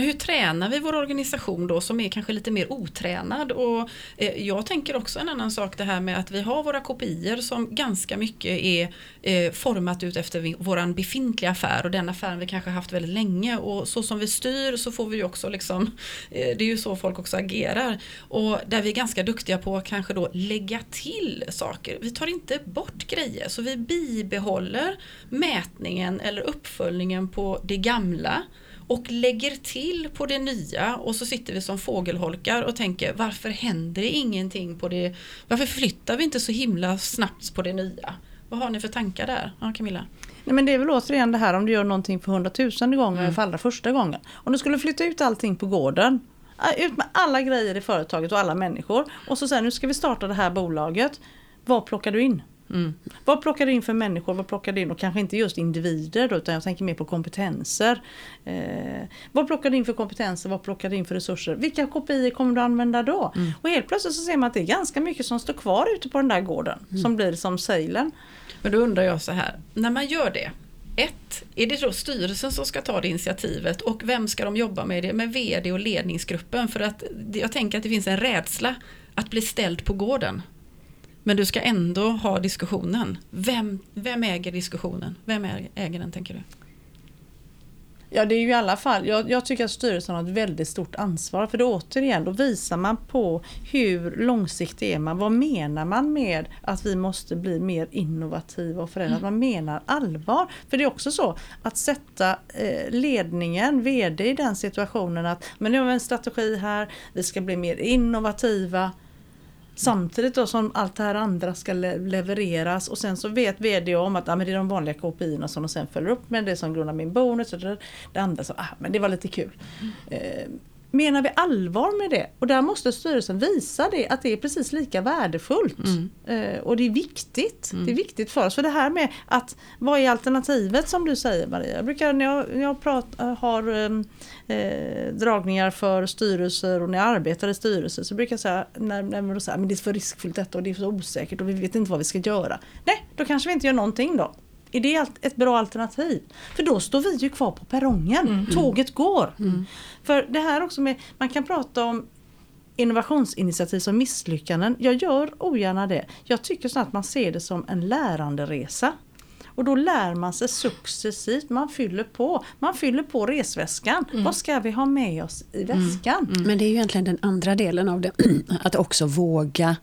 Men hur tränar vi vår organisation då som är kanske lite mer otränad? Och, eh, jag tänker också en annan sak det här med att vi har våra kopior som ganska mycket är eh, format ut efter våran befintliga affär. Och den affären vi kanske haft väldigt länge. Och så som vi styr så får vi ju också liksom, eh, det är ju så folk också agerar. Och där vi är ganska duktiga på att kanske då lägga till saker. Vi tar inte bort grejer. Så vi bibehåller mätningen eller uppföljningen på det gamla och lägger till på det nya och så sitter vi som fågelholkar och tänker varför händer det ingenting på det, varför flyttar vi inte så himla snabbt på det nya? Vad har ni för tankar där? Ja, Camilla?
Nej, men det är väl återigen det här om du gör någonting för hundratusende gånger eller för allra första gången. Om du skulle flytta ut allting på gården. Ut med alla grejer i företaget och alla människor. Och så säger nu ska vi starta det här bolaget. Vad plockar du in? Vad plockar du in för människor? Vad plockar du in? Och kanske inte just individer då, utan jag tänker mer på kompetenser. Eh, vad plockar du in för kompetenser? Vad plockar du in för resurser? Vilka kopior kommer du använda då? Och helt plötsligt så ser man att det är ganska mycket som står kvar ute på den där gården. Som blir som sailen.
Men då undrar jag så här, när man gör det ett, är det då styrelsen som ska ta det initiativet och vem ska de jobba med det? Med VD och ledningsgruppen för att jag tänker att det finns en rädsla att bli ställd på gården. Men du ska ändå ha diskussionen. Vem, vem äger diskussionen? Vem äger den tänker du?
Ja det är ju i alla fall, jag, jag, tycker att styrelsen har ett väldigt stort ansvar för då återigen då visar man på hur långsiktig är man, vad menar man med att vi måste bli mer innovativa och förändra, mm. man menar allvar. För det är också så att sätta eh, ledningen, VD i den situationen att men nu har vi en strategi här, vi ska bli mer innovativa Samtidigt då som allt det här andra ska levereras och sen så vet VD om att ah, men det är de vanliga KPI som de sen följer upp med det som grundar min bonus. Och det, det andra så, ah, men det var lite kul. Mm. Eh, menar vi allvar med det? Och där måste styrelsen visa det, att det är precis lika värdefullt. Mm. Eh, och det är viktigt. Mm. Det är viktigt för oss. För det här med att vad är alternativet som du säger Maria? Jag brukar när jag, när jag prat, har ehm, eh, dragningar för styrelser och när jag arbetar i styrelser så brukar jag säga när, när man säger, men det är för riskfyllt detta och det är så osäkert och vi vet inte vad vi ska göra. Nej, då kanske vi inte gör någonting då. Är det ett bra alternativ? För då står vi ju kvar på perrongen. Mm. Tåget går. Mm. För det här också med, man kan prata om innovationsinitiativ som misslyckanden. Jag gör ogärna det. Jag tycker så att man ser det som en läranderesa. Och då lär man sig successivt, man fyller på. Man fyller på resväskan. Mm. Vad ska vi ha med oss i mm. väskan?
Mm. Men det är ju egentligen den andra delen av det. (clears throat) Att också våga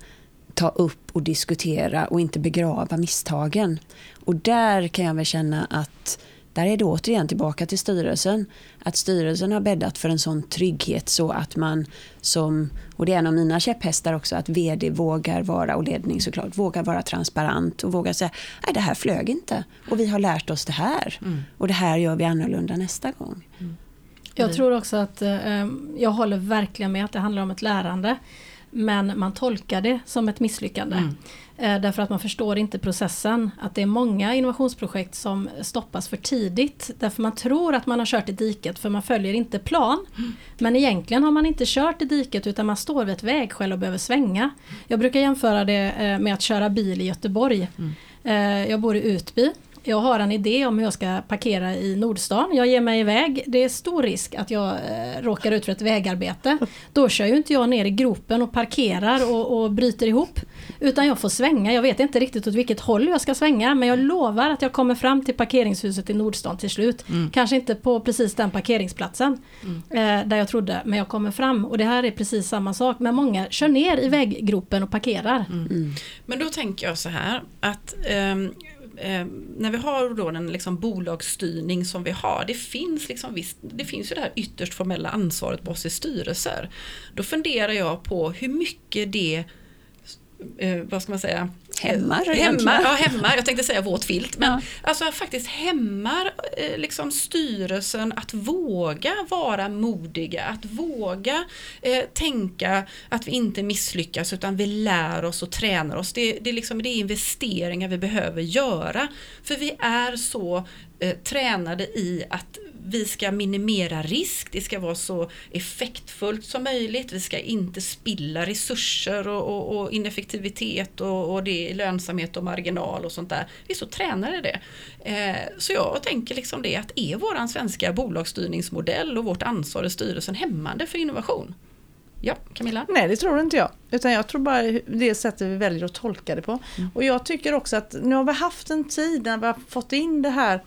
ta upp och diskutera och inte begrava misstagen. Och där kan jag väl känna att där är det återigen tillbaka till styrelsen. Att styrelsen har bäddat för en sån trygghet så att man som, och det är en av mina käpphästar också, att vd vågar vara, och ledning såklart, vågar vara transparent och vågar säga, nej det här flög inte och vi har lärt oss det här mm. och det här gör vi annorlunda nästa gång. Mm.
Jag tror också att, eh, jag håller verkligen med att det handlar om ett lärande. Men man tolkar det som ett misslyckande. Mm. Eh, därför att man förstår inte processen. Att det är många innovationsprojekt som stoppas för tidigt. Därför man tror att man har kört i diket för man följer inte plan. Mm. Men egentligen har man inte kört i diket utan man står vid ett vägskäl och behöver svänga. Jag brukar jämföra det eh, med att köra bil i Göteborg. Mm. Eh, jag bor i Utby jag har en idé om hur jag ska parkera i Nordstan. Jag ger mig iväg. Det är stor risk att jag eh, råkar ut för ett vägarbete. Då kör ju inte jag ner i gropen och parkerar och, och bryter ihop. Utan jag får svänga. Jag vet inte riktigt åt vilket håll jag ska svänga. Men jag lovar att jag kommer fram till parkeringshuset i Nordstan till slut. Mm. Kanske inte på precis den parkeringsplatsen mm. eh, där jag trodde. Men jag kommer fram. Och det här är precis samma sak. Men många kör ner i väggropen och parkerar. Mm.
mm. Men då tänker jag så här att um, eh, när vi har då den liksom bolagsstyrning som vi har, det finns, liksom visst, det finns ju det här ytterst formella ansvaret på oss i styrelser. Då funderar jag på hur mycket det eh, vad ska man säga?
Hämmar?
Hämmar, ja, hämmar. Jag tänkte säga våt filt. Men ja. alltså faktiskt hämmar eh, liksom styrelsen att våga vara modiga, att våga eh, tänka att vi inte misslyckas utan vi lär oss och tränar oss. Det, det, liksom, det är investeringar vi behöver göra. För vi är så eh, tränade i att vi ska minimera risk, det ska vara så effektfullt som möjligt, vi ska inte spilla resurser och, och, och ineffektivitet och, och, det är lönsamhet och marginal och sånt där. Vi är så tränade i det. Eh, så jag tänker liksom det att är våran svenska bolagsstyrningsmodell och vårt ansvar i styrelsen hämmande för innovation? Ja, Camilla?
Nej, det tror inte jag. Utan jag tror bara det sättet vi väljer att tolka det på. Mm. Och jag tycker också att nu har vi haft en tid när vi har fått in det här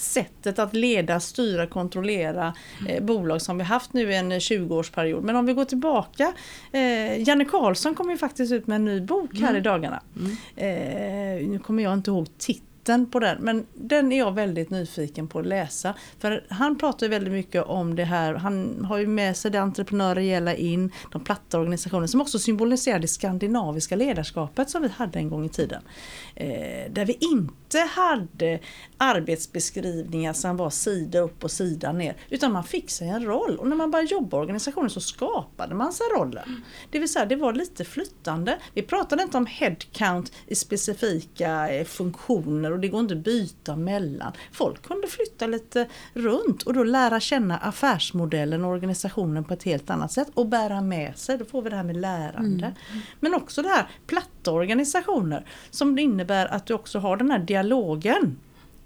sättet att leda, styra, kontrollera eh, bolag som vi haft nu en 20-årsperiod. Men om vi går tillbaka, eh, Janne Karlsson kom ju faktiskt ut med en ny bok här mm. i dagarna. Mm. Eh, nu kommer jag inte ihåg titeln på den. Men den är jag väldigt nyfiken på att läsa. För han pratar väldigt mycket om det här. Han har ju med sig det entreprenöriella in, de platta organisationer som också symboliserar det skandinaviska ledarskapet som vi hade en gång i tiden. Eh, där vi inte hade arbetsbeskrivningar som var sida upp och sida ner. Utan man fick sig en roll. Och när man började jobba i organisationen så skapade man sig rollen. Det vill säga det var lite flyttande. Vi pratade inte om headcount i specifika eh, funktioner och det går inte att byta mellan. Folk kunde flytta lite runt och då lära känna affärsmodellen och organisationen på ett helt annat sätt och bära med sig, då får vi det här med lärande. Mm. Men också det här platta organisationer som innebär att du också har den här dialogen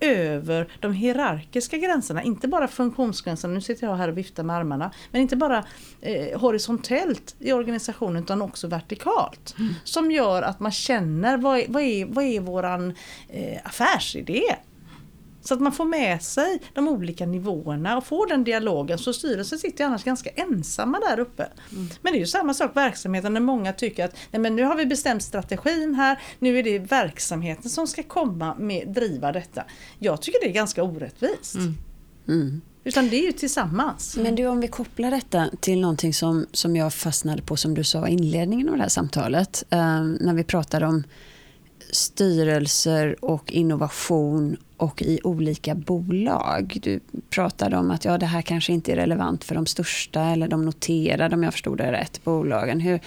över de hierarkiska gränserna, inte bara funktionsgränserna, nu sitter jag här och viftar med armarna, men inte bara eh, horisontellt i organisationen utan också vertikalt. Mm. Som gör att man känner vad är, vad är, vad är våran eh, affärsidé? Så att man får med sig de olika nivåerna och får den dialogen. Så styrelsen sitter annars ganska ensamma där uppe. Mm. Men det är ju samma sak verksamheten när många tycker att nej men nu har vi bestämt strategin här, nu är det verksamheten som ska komma med driva detta. Jag tycker det är ganska orättvist. Mm. Mm. Utan det är ju tillsammans.
Men du, om vi kopplar detta till någonting som, som jag fastnade på som du sa i inledningen av det här samtalet. Eh, när vi pratade om styrelser och innovation och i olika bolag. Du pratade om att ja, det här kanske inte är relevant för de största eller de noterade, om jag förstod det rätt, bolagen. Hur,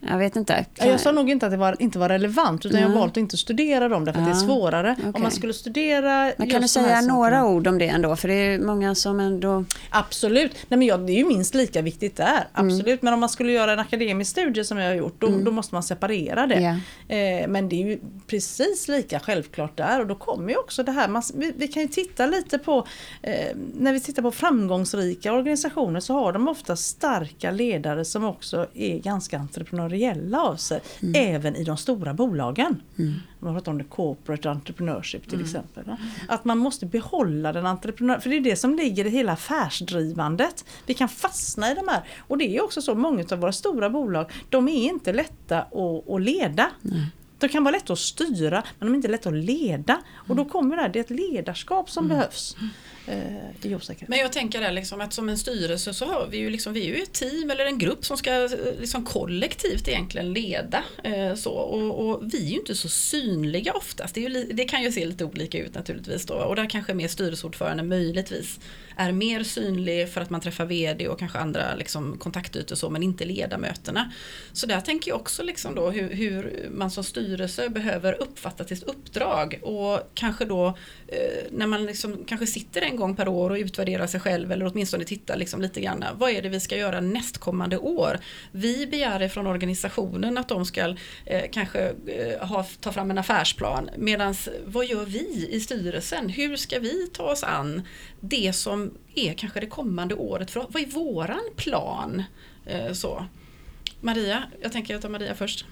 jag vet inte.
Kan... Jag sa nog inte att det var, inte var relevant utan mm. jag valt att inte studera dem därför att det är svårare. Okay. Om man skulle studera
men Kan du säga några sakerna. ord om det ändå? För det är många som ändå...
Absolut. Nej, men jag, det är ju minst lika viktigt där. Mm. Absolut. Mm. Men om man skulle göra en akademisk studie som jag har gjort då, mm. då måste man separera det. Yeah. Eh, men det är ju precis lika självklart där och då kommer ju också det här. Man, vi, vi, kan ju titta lite på eh, när vi tittar på framgångsrika organisationer så har de ofta starka ledare som också är ganska entreprenöriella entreprenöriella av sig. Mm. Även i de stora bolagen. Mm. Man pratar om det corporate entrepreneurship till mm. exempel. Va? Att man måste behålla den entreprenör, för det är det som ligger i hela affärsdrivandet. Vi kan fastna i de här. Och det är också så, många av våra stora bolag, de är inte lätta att, att leda. De kan vara lätta att styra men de är inte lätta att leda. Och då kommer det här, det är ett ledarskap som mm. behövs
eh, i osäkerhet. Men jag tänker där liksom att som en styrelse så har vi ju liksom, vi är ju ett team eller en grupp som ska eh, liksom kollektivt egentligen leda. Eh, så. Och, och, vi är ju inte så synliga oftast. Det, ju, det, kan ju se lite olika ut naturligtvis då och där kanske mer styrelseordförande möjligtvis är mer synlig för att man träffar VD och kanske andra liksom, kontaktytor så men inte ledamöterna. Så där tänker jag också liksom då hur, hur man som styrelse behöver uppfatta sitt uppdrag och kanske då eh, när man liksom kanske sitter en gång per år och utvärderar sig själv eller åtminstone tittar liksom lite grann. Vad är det vi ska göra nästkommande år? Vi begär från organisationen att de ska eh, kanske eh, ha, ta fram en affärsplan medan vad gör vi i styrelsen? Hur ska vi ta oss an det som är kanske det kommande året? För vad är våran plan? Eh, så. Maria, jag tänker jag tar Maria först.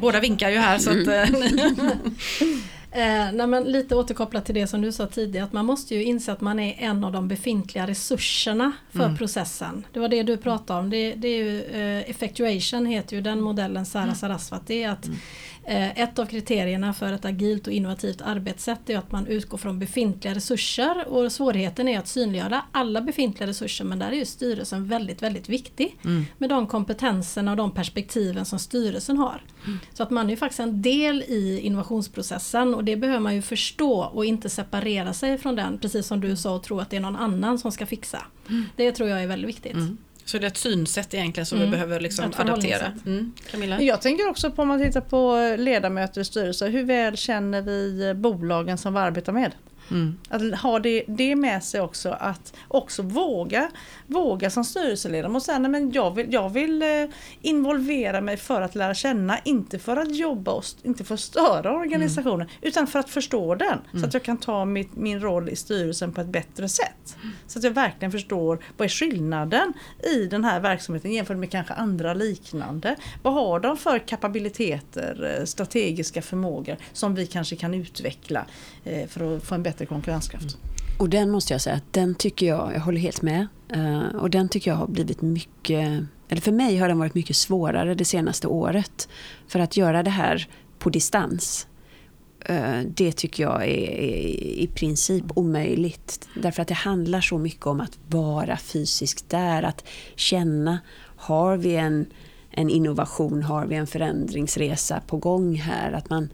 Båda vinkar ju här så att... Eh, (laughs)
Eh, nej, men lite återkopplat till det som du sa tidigare att man måste ju inse att man är en av de befintliga resurserna för mm. processen. Det var det du pratade om. Det, det är ju, eh, effectuation heter ju den modellen Sara mm. Sarasvat. Det är att mm. Eh, ett av kriterierna för ett agilt och innovativt arbetssätt är att man utgår från befintliga resurser och svårigheten är att synliggöra alla befintliga resurser men där är ju styrelsen väldigt väldigt viktig mm. med de kompetenserna och de perspektiven som styrelsen har. Mm. Så att man är ju faktiskt en del i innovationsprocessen och det behöver man ju förstå och inte separera sig från den precis som du sa och tro att det är någon annan som ska fixa. Mm. Det tror jag är väldigt viktigt.
Så det är ett synsätt egentligen som mm. vi behöver liksom adaptera. Mm.
Jag tänker också på om man tittar på ledamöter i styrelser, hur väl känner vi bolagen som vi arbetar med? Mm. Att ha det, det med sig också, att också våga, våga som styrelseledamot säga, nej men jag vill, jag vill eh, involvera mig för att lära känna, inte för att jobba och inte för att störa organisationen, mm. utan för att förstå den. Mm. Så att jag kan ta mitt, min roll i styrelsen på ett bättre sätt. Så att jag verkligen förstår vad är skillnaden i den här verksamheten jämfört med kanske andra liknande. Vad har de för kapabiliteter, eh, strategiska förmågor som vi kanske kan utveckla eh, för att få en bättre bättre konkurrenskraft. Mm.
Och den måste jag säga att den tycker jag, jag håller helt med. Uh, och den tycker jag har blivit mycket, eller för mig har den varit mycket svårare det senaste året. För att göra det här på distans. Uh, det tycker jag är, är, i princip omöjligt. Därför att det handlar så mycket om att vara fysiskt där, att känna, har vi en, en innovation, har vi en förändringsresa på gång här? Att man,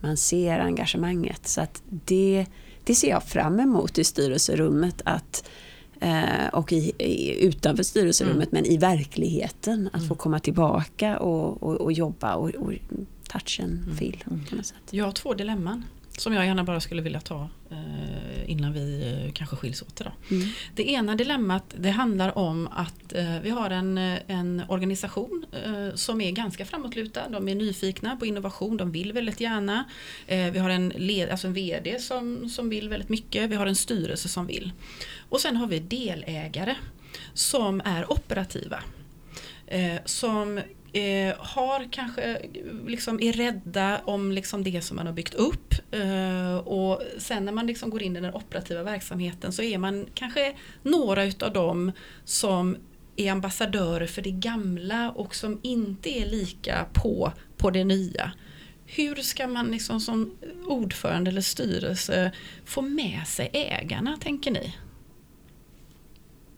man ser engagemanget. Så att det det ser jag fram emot i styrelserummet. Att, eh, och i, i, utanför styrelserummet, mm. men i verkligheten. Att mm. få komma tillbaka och, och, och jobba och, och touch and mm. feel.
Mm. Jag har två dilemman. Som jag gärna bara skulle vilja ta eh, innan vi eh, kanske skiljs åt idag.
Mm.
Det ena dilemmat det handlar om att eh, vi har en, eh, en organisation eh, som är ganska framåtlutad. De är nyfikna på innovation, de vill väldigt gärna. Eh, vi har en, led, alltså en VD som, som vill väldigt mycket, vi har en styrelse som vill. Och sen har vi delägare som är operativa. Som eh, har kanske liksom är rädda om liksom det som man har byggt upp eh, och sen när man liksom går in i den operativa verksamheten så är man kanske några utav dem som är ambassadörer för det gamla och som inte är lika på på det nya. Hur ska man liksom som ordförande eller styrelse få med sig ägarna tänker ni?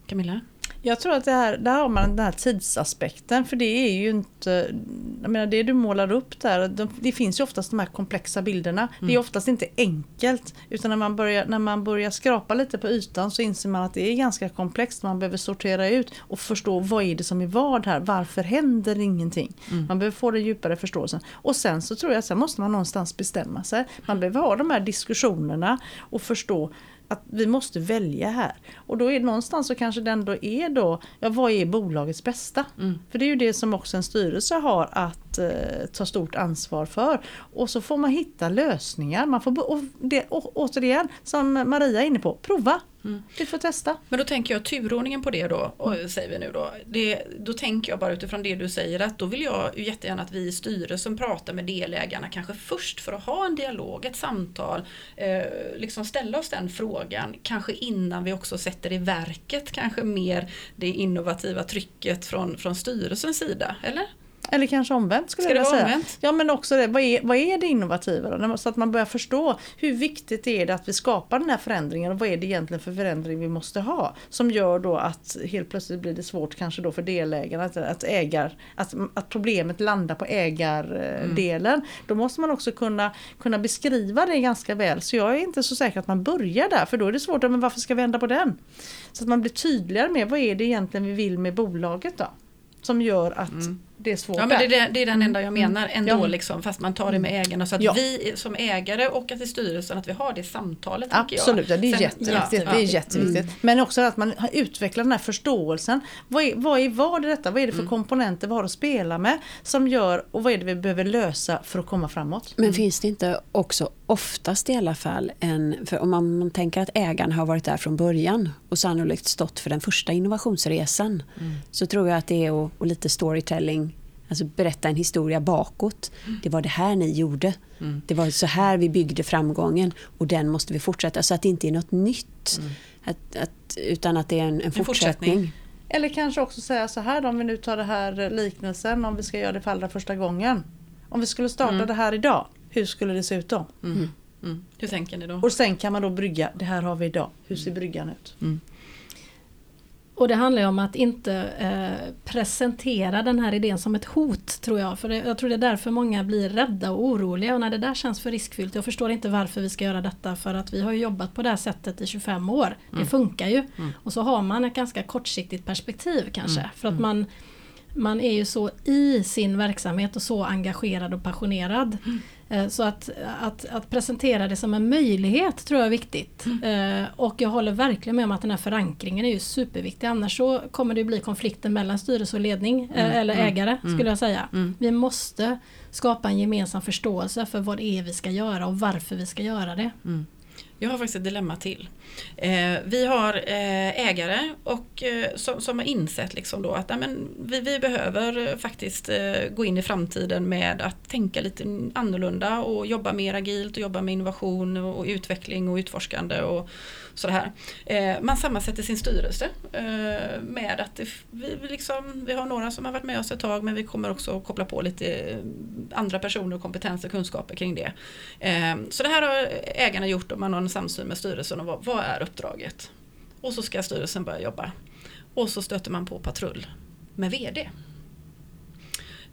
Camilla?
Jag tror att det här, där har man den här tidsaspekten för det är ju inte, jag menar det du målar upp där, de, det finns ju oftast de här komplexa bilderna.
Mm.
Det är oftast inte enkelt utan när man, börjar, när man börjar skrapa lite på ytan så inser man att det är ganska komplext. Man behöver sortera ut och förstå vad är det som är vad här, varför händer ingenting?
Mm.
Man behöver få den djupare förståelsen. Och sen så tror jag att sen måste man någonstans bestämma sig. Man behöver ha de här diskussionerna och förstå att vi måste välja här. Och då är någonstans så kanske det ändå är då, ja vad är bolagets bästa?
Mm.
För det är ju det som också en styrelse har att eh, ta stort ansvar för. Och så får man hitta lösningar. Man får, och det, och, återigen, som Maria är inne på, prova.
Mm.
Vi får testa.
Men då tänker jag turordningen på det då, och säger vi nu då. Det, då tänker jag bara utifrån det du säger att då vill jag ju jättegärna att vi i styrelsen pratar med delägarna kanske först för att ha en dialog, ett samtal, eh, liksom ställa oss den frågan, kanske innan vi också sätter i verket kanske mer det innovativa trycket från, från styrelsens sida, eller?
Eller kanske omvänt skulle
Ska
jag vilja säga.
omvänt?
Ja men också det, vad är, vad är det innovativa då? Så att man börjar förstå hur viktigt är det att vi skapar den här förändringen och vad är det egentligen för förändring vi måste ha? Som gör då att helt plötsligt blir det svårt kanske då för delägarna att, att, ägar, att, att problemet landar på ägardelen. Då måste man också kunna, kunna beskriva det ganska väl. Så jag är inte så säker att man börjar där för då är det svårt, men varför ska vi ändra på den? Så att man blir tydligare med vad är det egentligen vi vill med bolaget då? Som gör att det är svårt
Ja men det är, det- är den enda jag menar ändå
Ja.
liksom, fast man tar det med ägarna så att
Ja.
vi som ägare och att i styrelsen att vi har det samtalet. tänker jag.
Absolut, ja, det är
Sen-
jätteviktigt.
ja,
det är
ja.
jätteviktigt. Men också att man har utvecklat den här förståelsen. Vad är, vad är vad är detta? Vad är det för komponenter vi har att spela med? Som gör, och vad är det vi behöver lösa för att komma framåt?
Men finns det inte också oftast i alla fall en, för om man, man tänker att ägaren har varit där från början och sannolikt stått för den första innovationsresan så tror jag att det är och, och lite storytelling, alltså berätta en historia bakåt. Det var det här ni gjorde. Det var så här vi byggde framgången och den måste vi fortsätta så att det inte är något nytt. Att, att, utan att det är en, en
fortsättning.
fortsättning.
Eller kanske också säga så här då, om vi nu tar det här liknelsen om vi ska göra det för allra första gången. Om vi skulle starta det här idag, hur skulle det se ut då?
Mm. Hur tänker ni då?
Och sen kan man då brygga, det här har vi idag, hur ser bryggan ut?
Och det handlar ju om att inte eh, presentera den här idén som ett hot tror jag. För det, jag tror det är därför många blir rädda och oroliga och när det där känns för riskfyllt. Jag förstår inte varför vi ska göra detta för att vi har jobbat på det här sättet i 25 år. Det funkar ju. Och så har man ett ganska kortsiktigt perspektiv kanske. För att man, man är ju så i sin verksamhet och så engagerad och passionerad. Eh, Så att, att, att presentera det som en möjlighet tror jag är viktigt. Eh, Och jag håller verkligen med om att den här förankringen är ju superviktig. Annars så kommer det bli konflikter mellan styrelse och ledning, eh, eller ägare skulle jag säga. Vi måste skapa en gemensam förståelse för vad det är vi ska göra och varför vi ska göra det.
Jag har faktiskt ett dilemma till. Eh, vi har eh, ägare och, eh, som, som har insett liksom då att amen, vi, vi behöver faktiskt eh, gå in i framtiden med att tänka lite annorlunda och jobba mer agilt och jobba med innovation och, och utveckling och utforskande och sådär. Eh, man sammansätter sin styrelse eh, med att det, vi, vi, liksom, vi har några som har varit med oss ett tag men vi kommer också koppla på lite eh, andra personer och kompetens och kunskaper kring det. Eh, så det här har ägarna gjort och man har en samsyn med styrelsen om vad, vad är uppdraget. Och så ska styrelsen börja jobba. Och så stöter man på patrull med VD.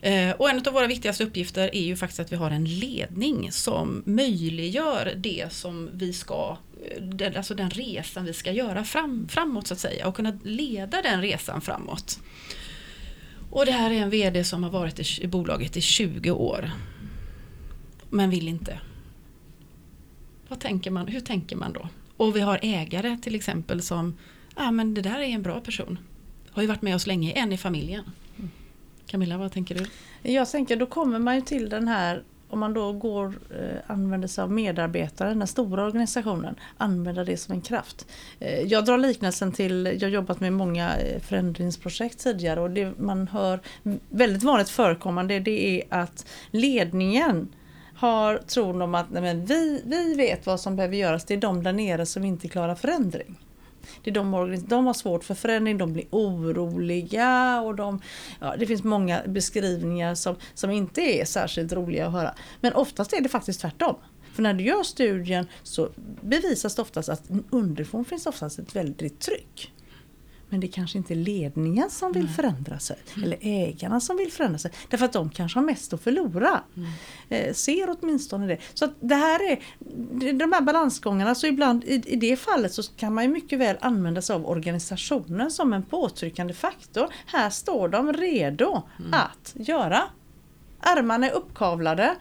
Eh, och en av våra viktigaste uppgifter är ju faktiskt att vi har en ledning som möjliggör det som vi ska, den, alltså den resan vi ska göra fram, framåt så att säga och kunna leda den resan framåt. Och det här är en VD som har varit i, i bolaget i 20 år. Men vill inte. vad tänker man, hur tänker man då? Och vi har ägare till exempel som, ja ah, men det där är en bra person. Har ju varit med oss länge, en i familjen. Camilla, vad tänker du?
Jag tänker då kommer man ju till den här om man då går, eh, använder sig av medarbetare, den stora organisationen, använder det som en kraft. Eh, jag drar liknelsen till, jag har jobbat med många eh, förändringsprojekt tidigare och det man hör väldigt vanligt förekommande det är att ledningen har tron om att nej men vi, vi vet vad som behöver göras, det är de där nere som inte klarar förändring. Det är de, de har svårt för förändring, de blir oroliga och de, ja, det finns många beskrivningar som, som inte är särskilt roliga att höra. Men oftast är det faktiskt tvärtom. För när du gör studien så bevisas det oftast att underifrån finns oftast ett väldigt tryck. Men det kanske inte är ledningen som vill förändra sig. Mm. Eller ägarna som vill förändra sig. Därför att de kanske har mest att förlora. Mm. Eh, ser åtminstone det. Så det här är de här balansgångarna. Så ibland i, i det fallet så kan man ju mycket väl använda sig av organisationen som en påtryckande faktor. Här står de redo mm. att göra. Armarna är uppkavlade.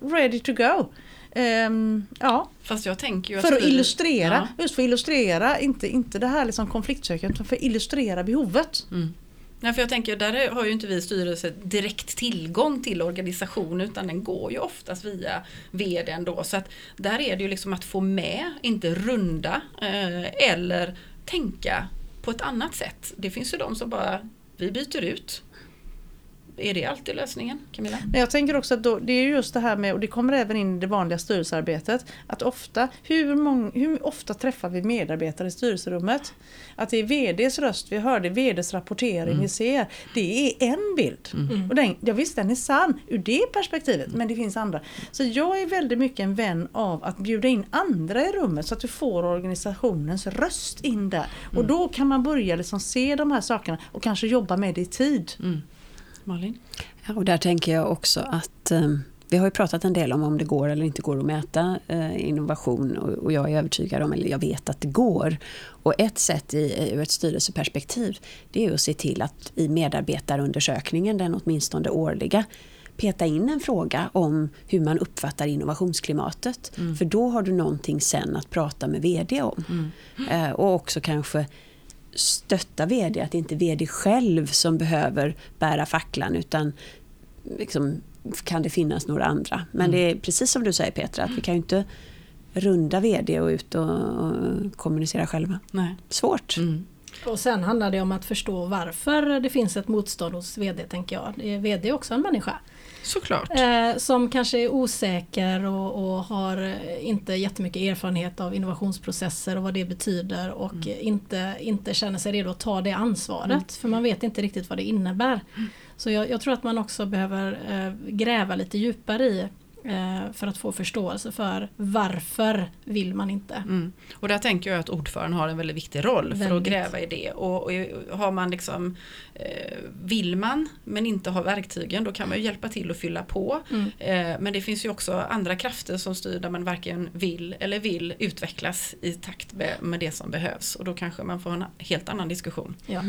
Ready to go. Um, ja.
Fast jag tänker ju
för att, illustrera, ja. just för att illustrera, inte, inte det här liksom konfliktsökandet, utan för att illustrera behovet.
Mm. Ja, för jag tänker, där har ju inte vi styrelse direkt tillgång till organisation utan den går ju oftast via VDn då. Så att där är det ju liksom att få med, inte runda eh, eller tänka på ett annat sätt. Det finns ju de som bara, vi byter ut är det alltid lösningen Camilla?
Jag tänker också att då, det är just det här med, och det kommer även in i det vanliga styrelsearbetet, att ofta, hur, många, hur ofta träffar vi medarbetare i styrelserummet? Att det är VDs röst vi hör, det är VDs rapportering mm. vi ser. Det är en bild. Mm. Och den, ja, visst den är sann ur det perspektivet, mm. men det finns andra. Så jag är väldigt mycket en vän av att bjuda in andra i rummet så att du får organisationens röst in där. Och mm. då kan man börja liksom se de här sakerna och kanske jobba med det i tid.
Malin?
Ja, och där tänker jag också att eh, vi har ju pratat en del om om det går eller inte går att mäta eh, innovation och, och, jag är övertygad om, eller jag vet att det går. Och ett sätt i, ur ett styrelseperspektiv det är att se till att i medarbetarundersökningen, den åtminstone årliga, peta in en fråga om hur man uppfattar innovationsklimatet. Mm. För då har du någonting sen att prata med VD om. Mm. Eh, och också kanske stötta VD, att det inte är VD själv som behöver bära facklan utan liksom, kan det finnas några andra. Men mm. det är precis som du säger Petra, att vi kan ju inte runda VD och ut och, och kommunicera själva.
Nej.
Svårt. Mm.
Och sen handlar det om att förstå varför det finns ett motstånd hos VD, tänker jag. VD är också en människa.
Såklart.
Eh, som kanske är osäker och, och, har inte jättemycket erfarenhet av innovationsprocesser och vad det betyder och mm. inte, inte känner sig redo att ta det ansvaret. Mm. För man vet inte riktigt vad det innebär. Mm. Så jag, jag, tror att man också behöver eh, gräva lite djupare i Eh, för att få förståelse för varför vill man inte.
Mm. Och där tänker jag att ordföranden har en väldigt viktig roll väldigt. för att gräva i det. Och, och har man liksom, eh, vill man men inte har verktygen då kan man ju hjälpa till att fylla på. Mm. Eh, men det finns ju också andra krafter som styr där man varken vill eller vill utvecklas i takt med, med det som behövs. Och då kanske man får en helt annan diskussion.
Ja.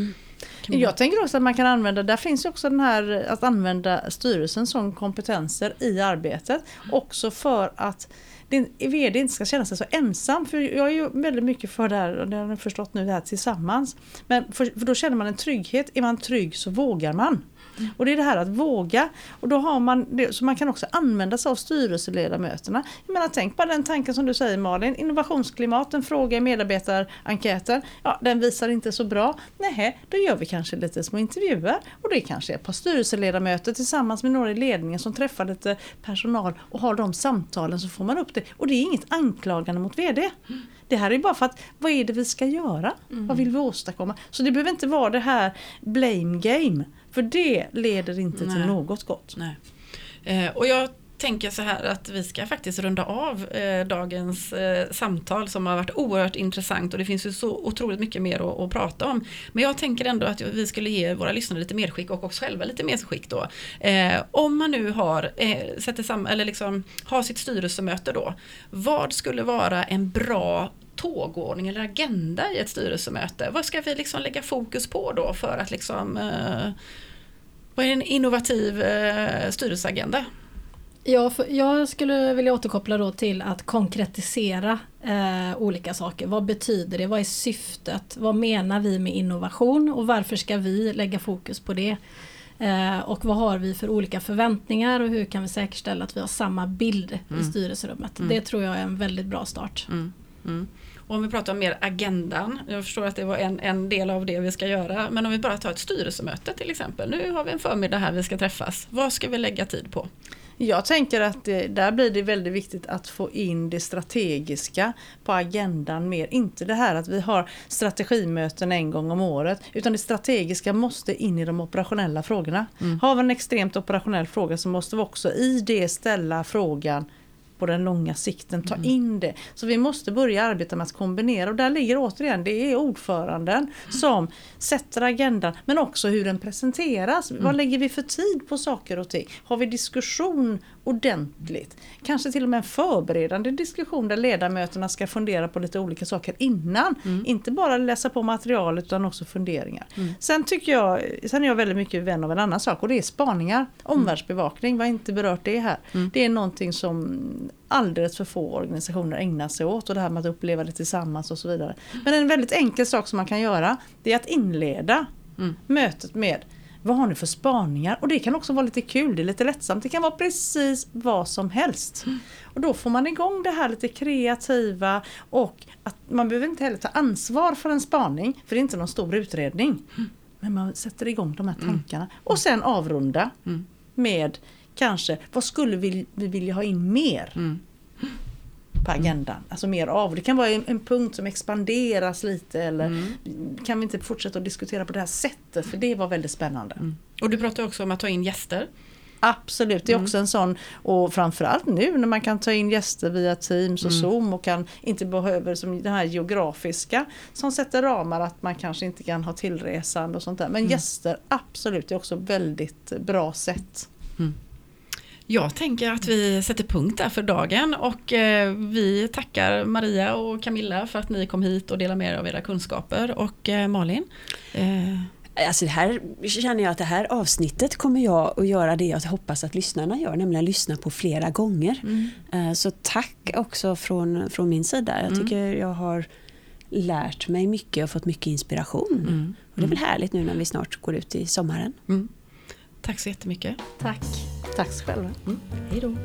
Jag tänker också att man kan använda, där finns också den här att använda styrelsen som kompetenser i arbetet. Också för att din VD inte ska känna sig så ensam. För jag är ju väldigt mycket för det här, och det har ni förstått nu, det här tillsammans. Men för, för, då känner man en trygghet. Är man trygg så vågar man. Och det är det här att våga. Och då har man det, så man kan också använda sig av styrelseledamöterna. Jag menar, tänk på den tanken som du säger Malin, innovationsklimat, en fråga i medarbetarenkäten. Ja, den visar inte så bra. Nej, då gör vi kanske lite små intervjuer. Och det är kanske ett par styrelseledamöter tillsammans med några i ledningen som träffar lite personal och har de samtalen så får man upp det. Och det är inget anklagande mot VD. Det här är bara för att vad är det vi ska göra? Mm. Vad vill vi åstadkomma? Så det behöver inte vara det här blame game. För det leder inte Nej. till något gott.
Nej. Eh, och jag tänker så här att vi ska faktiskt runda av eh, dagens eh, samtal som har varit oerhört intressant och det finns ju så otroligt mycket mer att, att, prata om. Men jag tänker ändå att vi skulle ge våra lyssnare lite medskick och oss själva lite medskick då. Eh, om man nu har, eh, sätter sam eller liksom, har sitt styrelsemöte då, vad skulle vara en bra tågordning eller agenda i ett styrelsemöte? Vad ska vi liksom lägga fokus på då för att liksom eh, vad är en innovativ eh, styrelseagenda?
Ja, jag skulle vilja återkoppla då till att konkretisera eh, olika saker. Vad betyder det? Vad är syftet? Vad menar vi med innovation och varför ska vi lägga fokus på det? Eh, och vad har vi för olika förväntningar och hur kan vi säkerställa att vi har samma bild
Mm.
i styrelserummet?
Mm.
Det tror jag är en väldigt bra start.
Mm. Och om vi pratar om mer agendan, jag förstår att det var en, en del av det vi ska göra, men om vi bara tar ett styrelsemöte till exempel. Nu har vi en förmiddag här vi ska träffas. Vad ska vi lägga tid på?
Jag tänker att det, där blir det väldigt viktigt att få in det strategiska på agendan mer. Inte det här att vi har strategimöten en gång om året. Utan det strategiska måste in i de operationella frågorna.
Mm.
Har vi en extremt operationell fråga så måste vi också i det ställa frågan på den långa sikten, ta in det. Så vi måste börja arbeta med att kombinera och där ligger återigen, det är ordföranden som sätter agendan men också hur den presenteras. Vad lägger vi för tid på saker och ting? Har vi diskussion ordentligt? Kanske till och med en förberedande diskussion där ledamöterna ska fundera på lite olika saker innan. Inte bara läsa på materialet utan också funderingar. Sen tycker jag, sen är jag väldigt mycket vän av en annan sak och det är spaningar. Omvärldsbevakning, vi har inte berört det här. Det är någonting som alldeles för få organisationer ägnar sig åt och det här med att uppleva det tillsammans och så vidare. Men en väldigt enkel sak som man kan göra det är att inleda
Mm.
mötet med vad har ni för spaningar? Och det kan också vara lite kul, det är lite lättsamt. Det kan vara precis vad som helst. Och då får man igång det här lite kreativa och att man behöver inte heller ta ansvar för en spaning, för det är inte någon stor utredning. Men man sätter igång de här tankarna. Och sen avrunda
Mm.
med kanske, vad skulle vi, vi vilja ha in mer?
Mm.
på agendan. Alltså mer av. Det kan vara en, en punkt som expanderas lite eller
Mm.
kan vi inte fortsätta att diskutera på det här sättet för det var väldigt spännande.
Och du pratar också om att ta in gäster.
Absolut, det är också en sån och framförallt nu när man kan ta in gäster via Teams och Zoom och kan inte behöver som det här geografiska som sätter ramar att man kanske inte kan ha tillresande och sånt där. Men gäster absolut, det är också väldigt bra sätt.
Jag tänker att vi sätter punkt där för dagen och eh, vi tackar Maria och Camilla för att ni kom hit och delade med er av era kunskaper och eh, Malin. Eh,
Alltså det här känner jag att det här avsnittet kommer jag att göra det jag hoppas att lyssnarna gör, nämligen lyssna på flera gånger. Eh, Så tack också från, från min sida. Jag tycker jag har lärt mig mycket och fått mycket inspiration.
Mm.
Och det är väl härligt nu när vi snart går ut i sommaren.
Tack så jättemycket.
Tack.
Tack själva. Mm.
Hej då.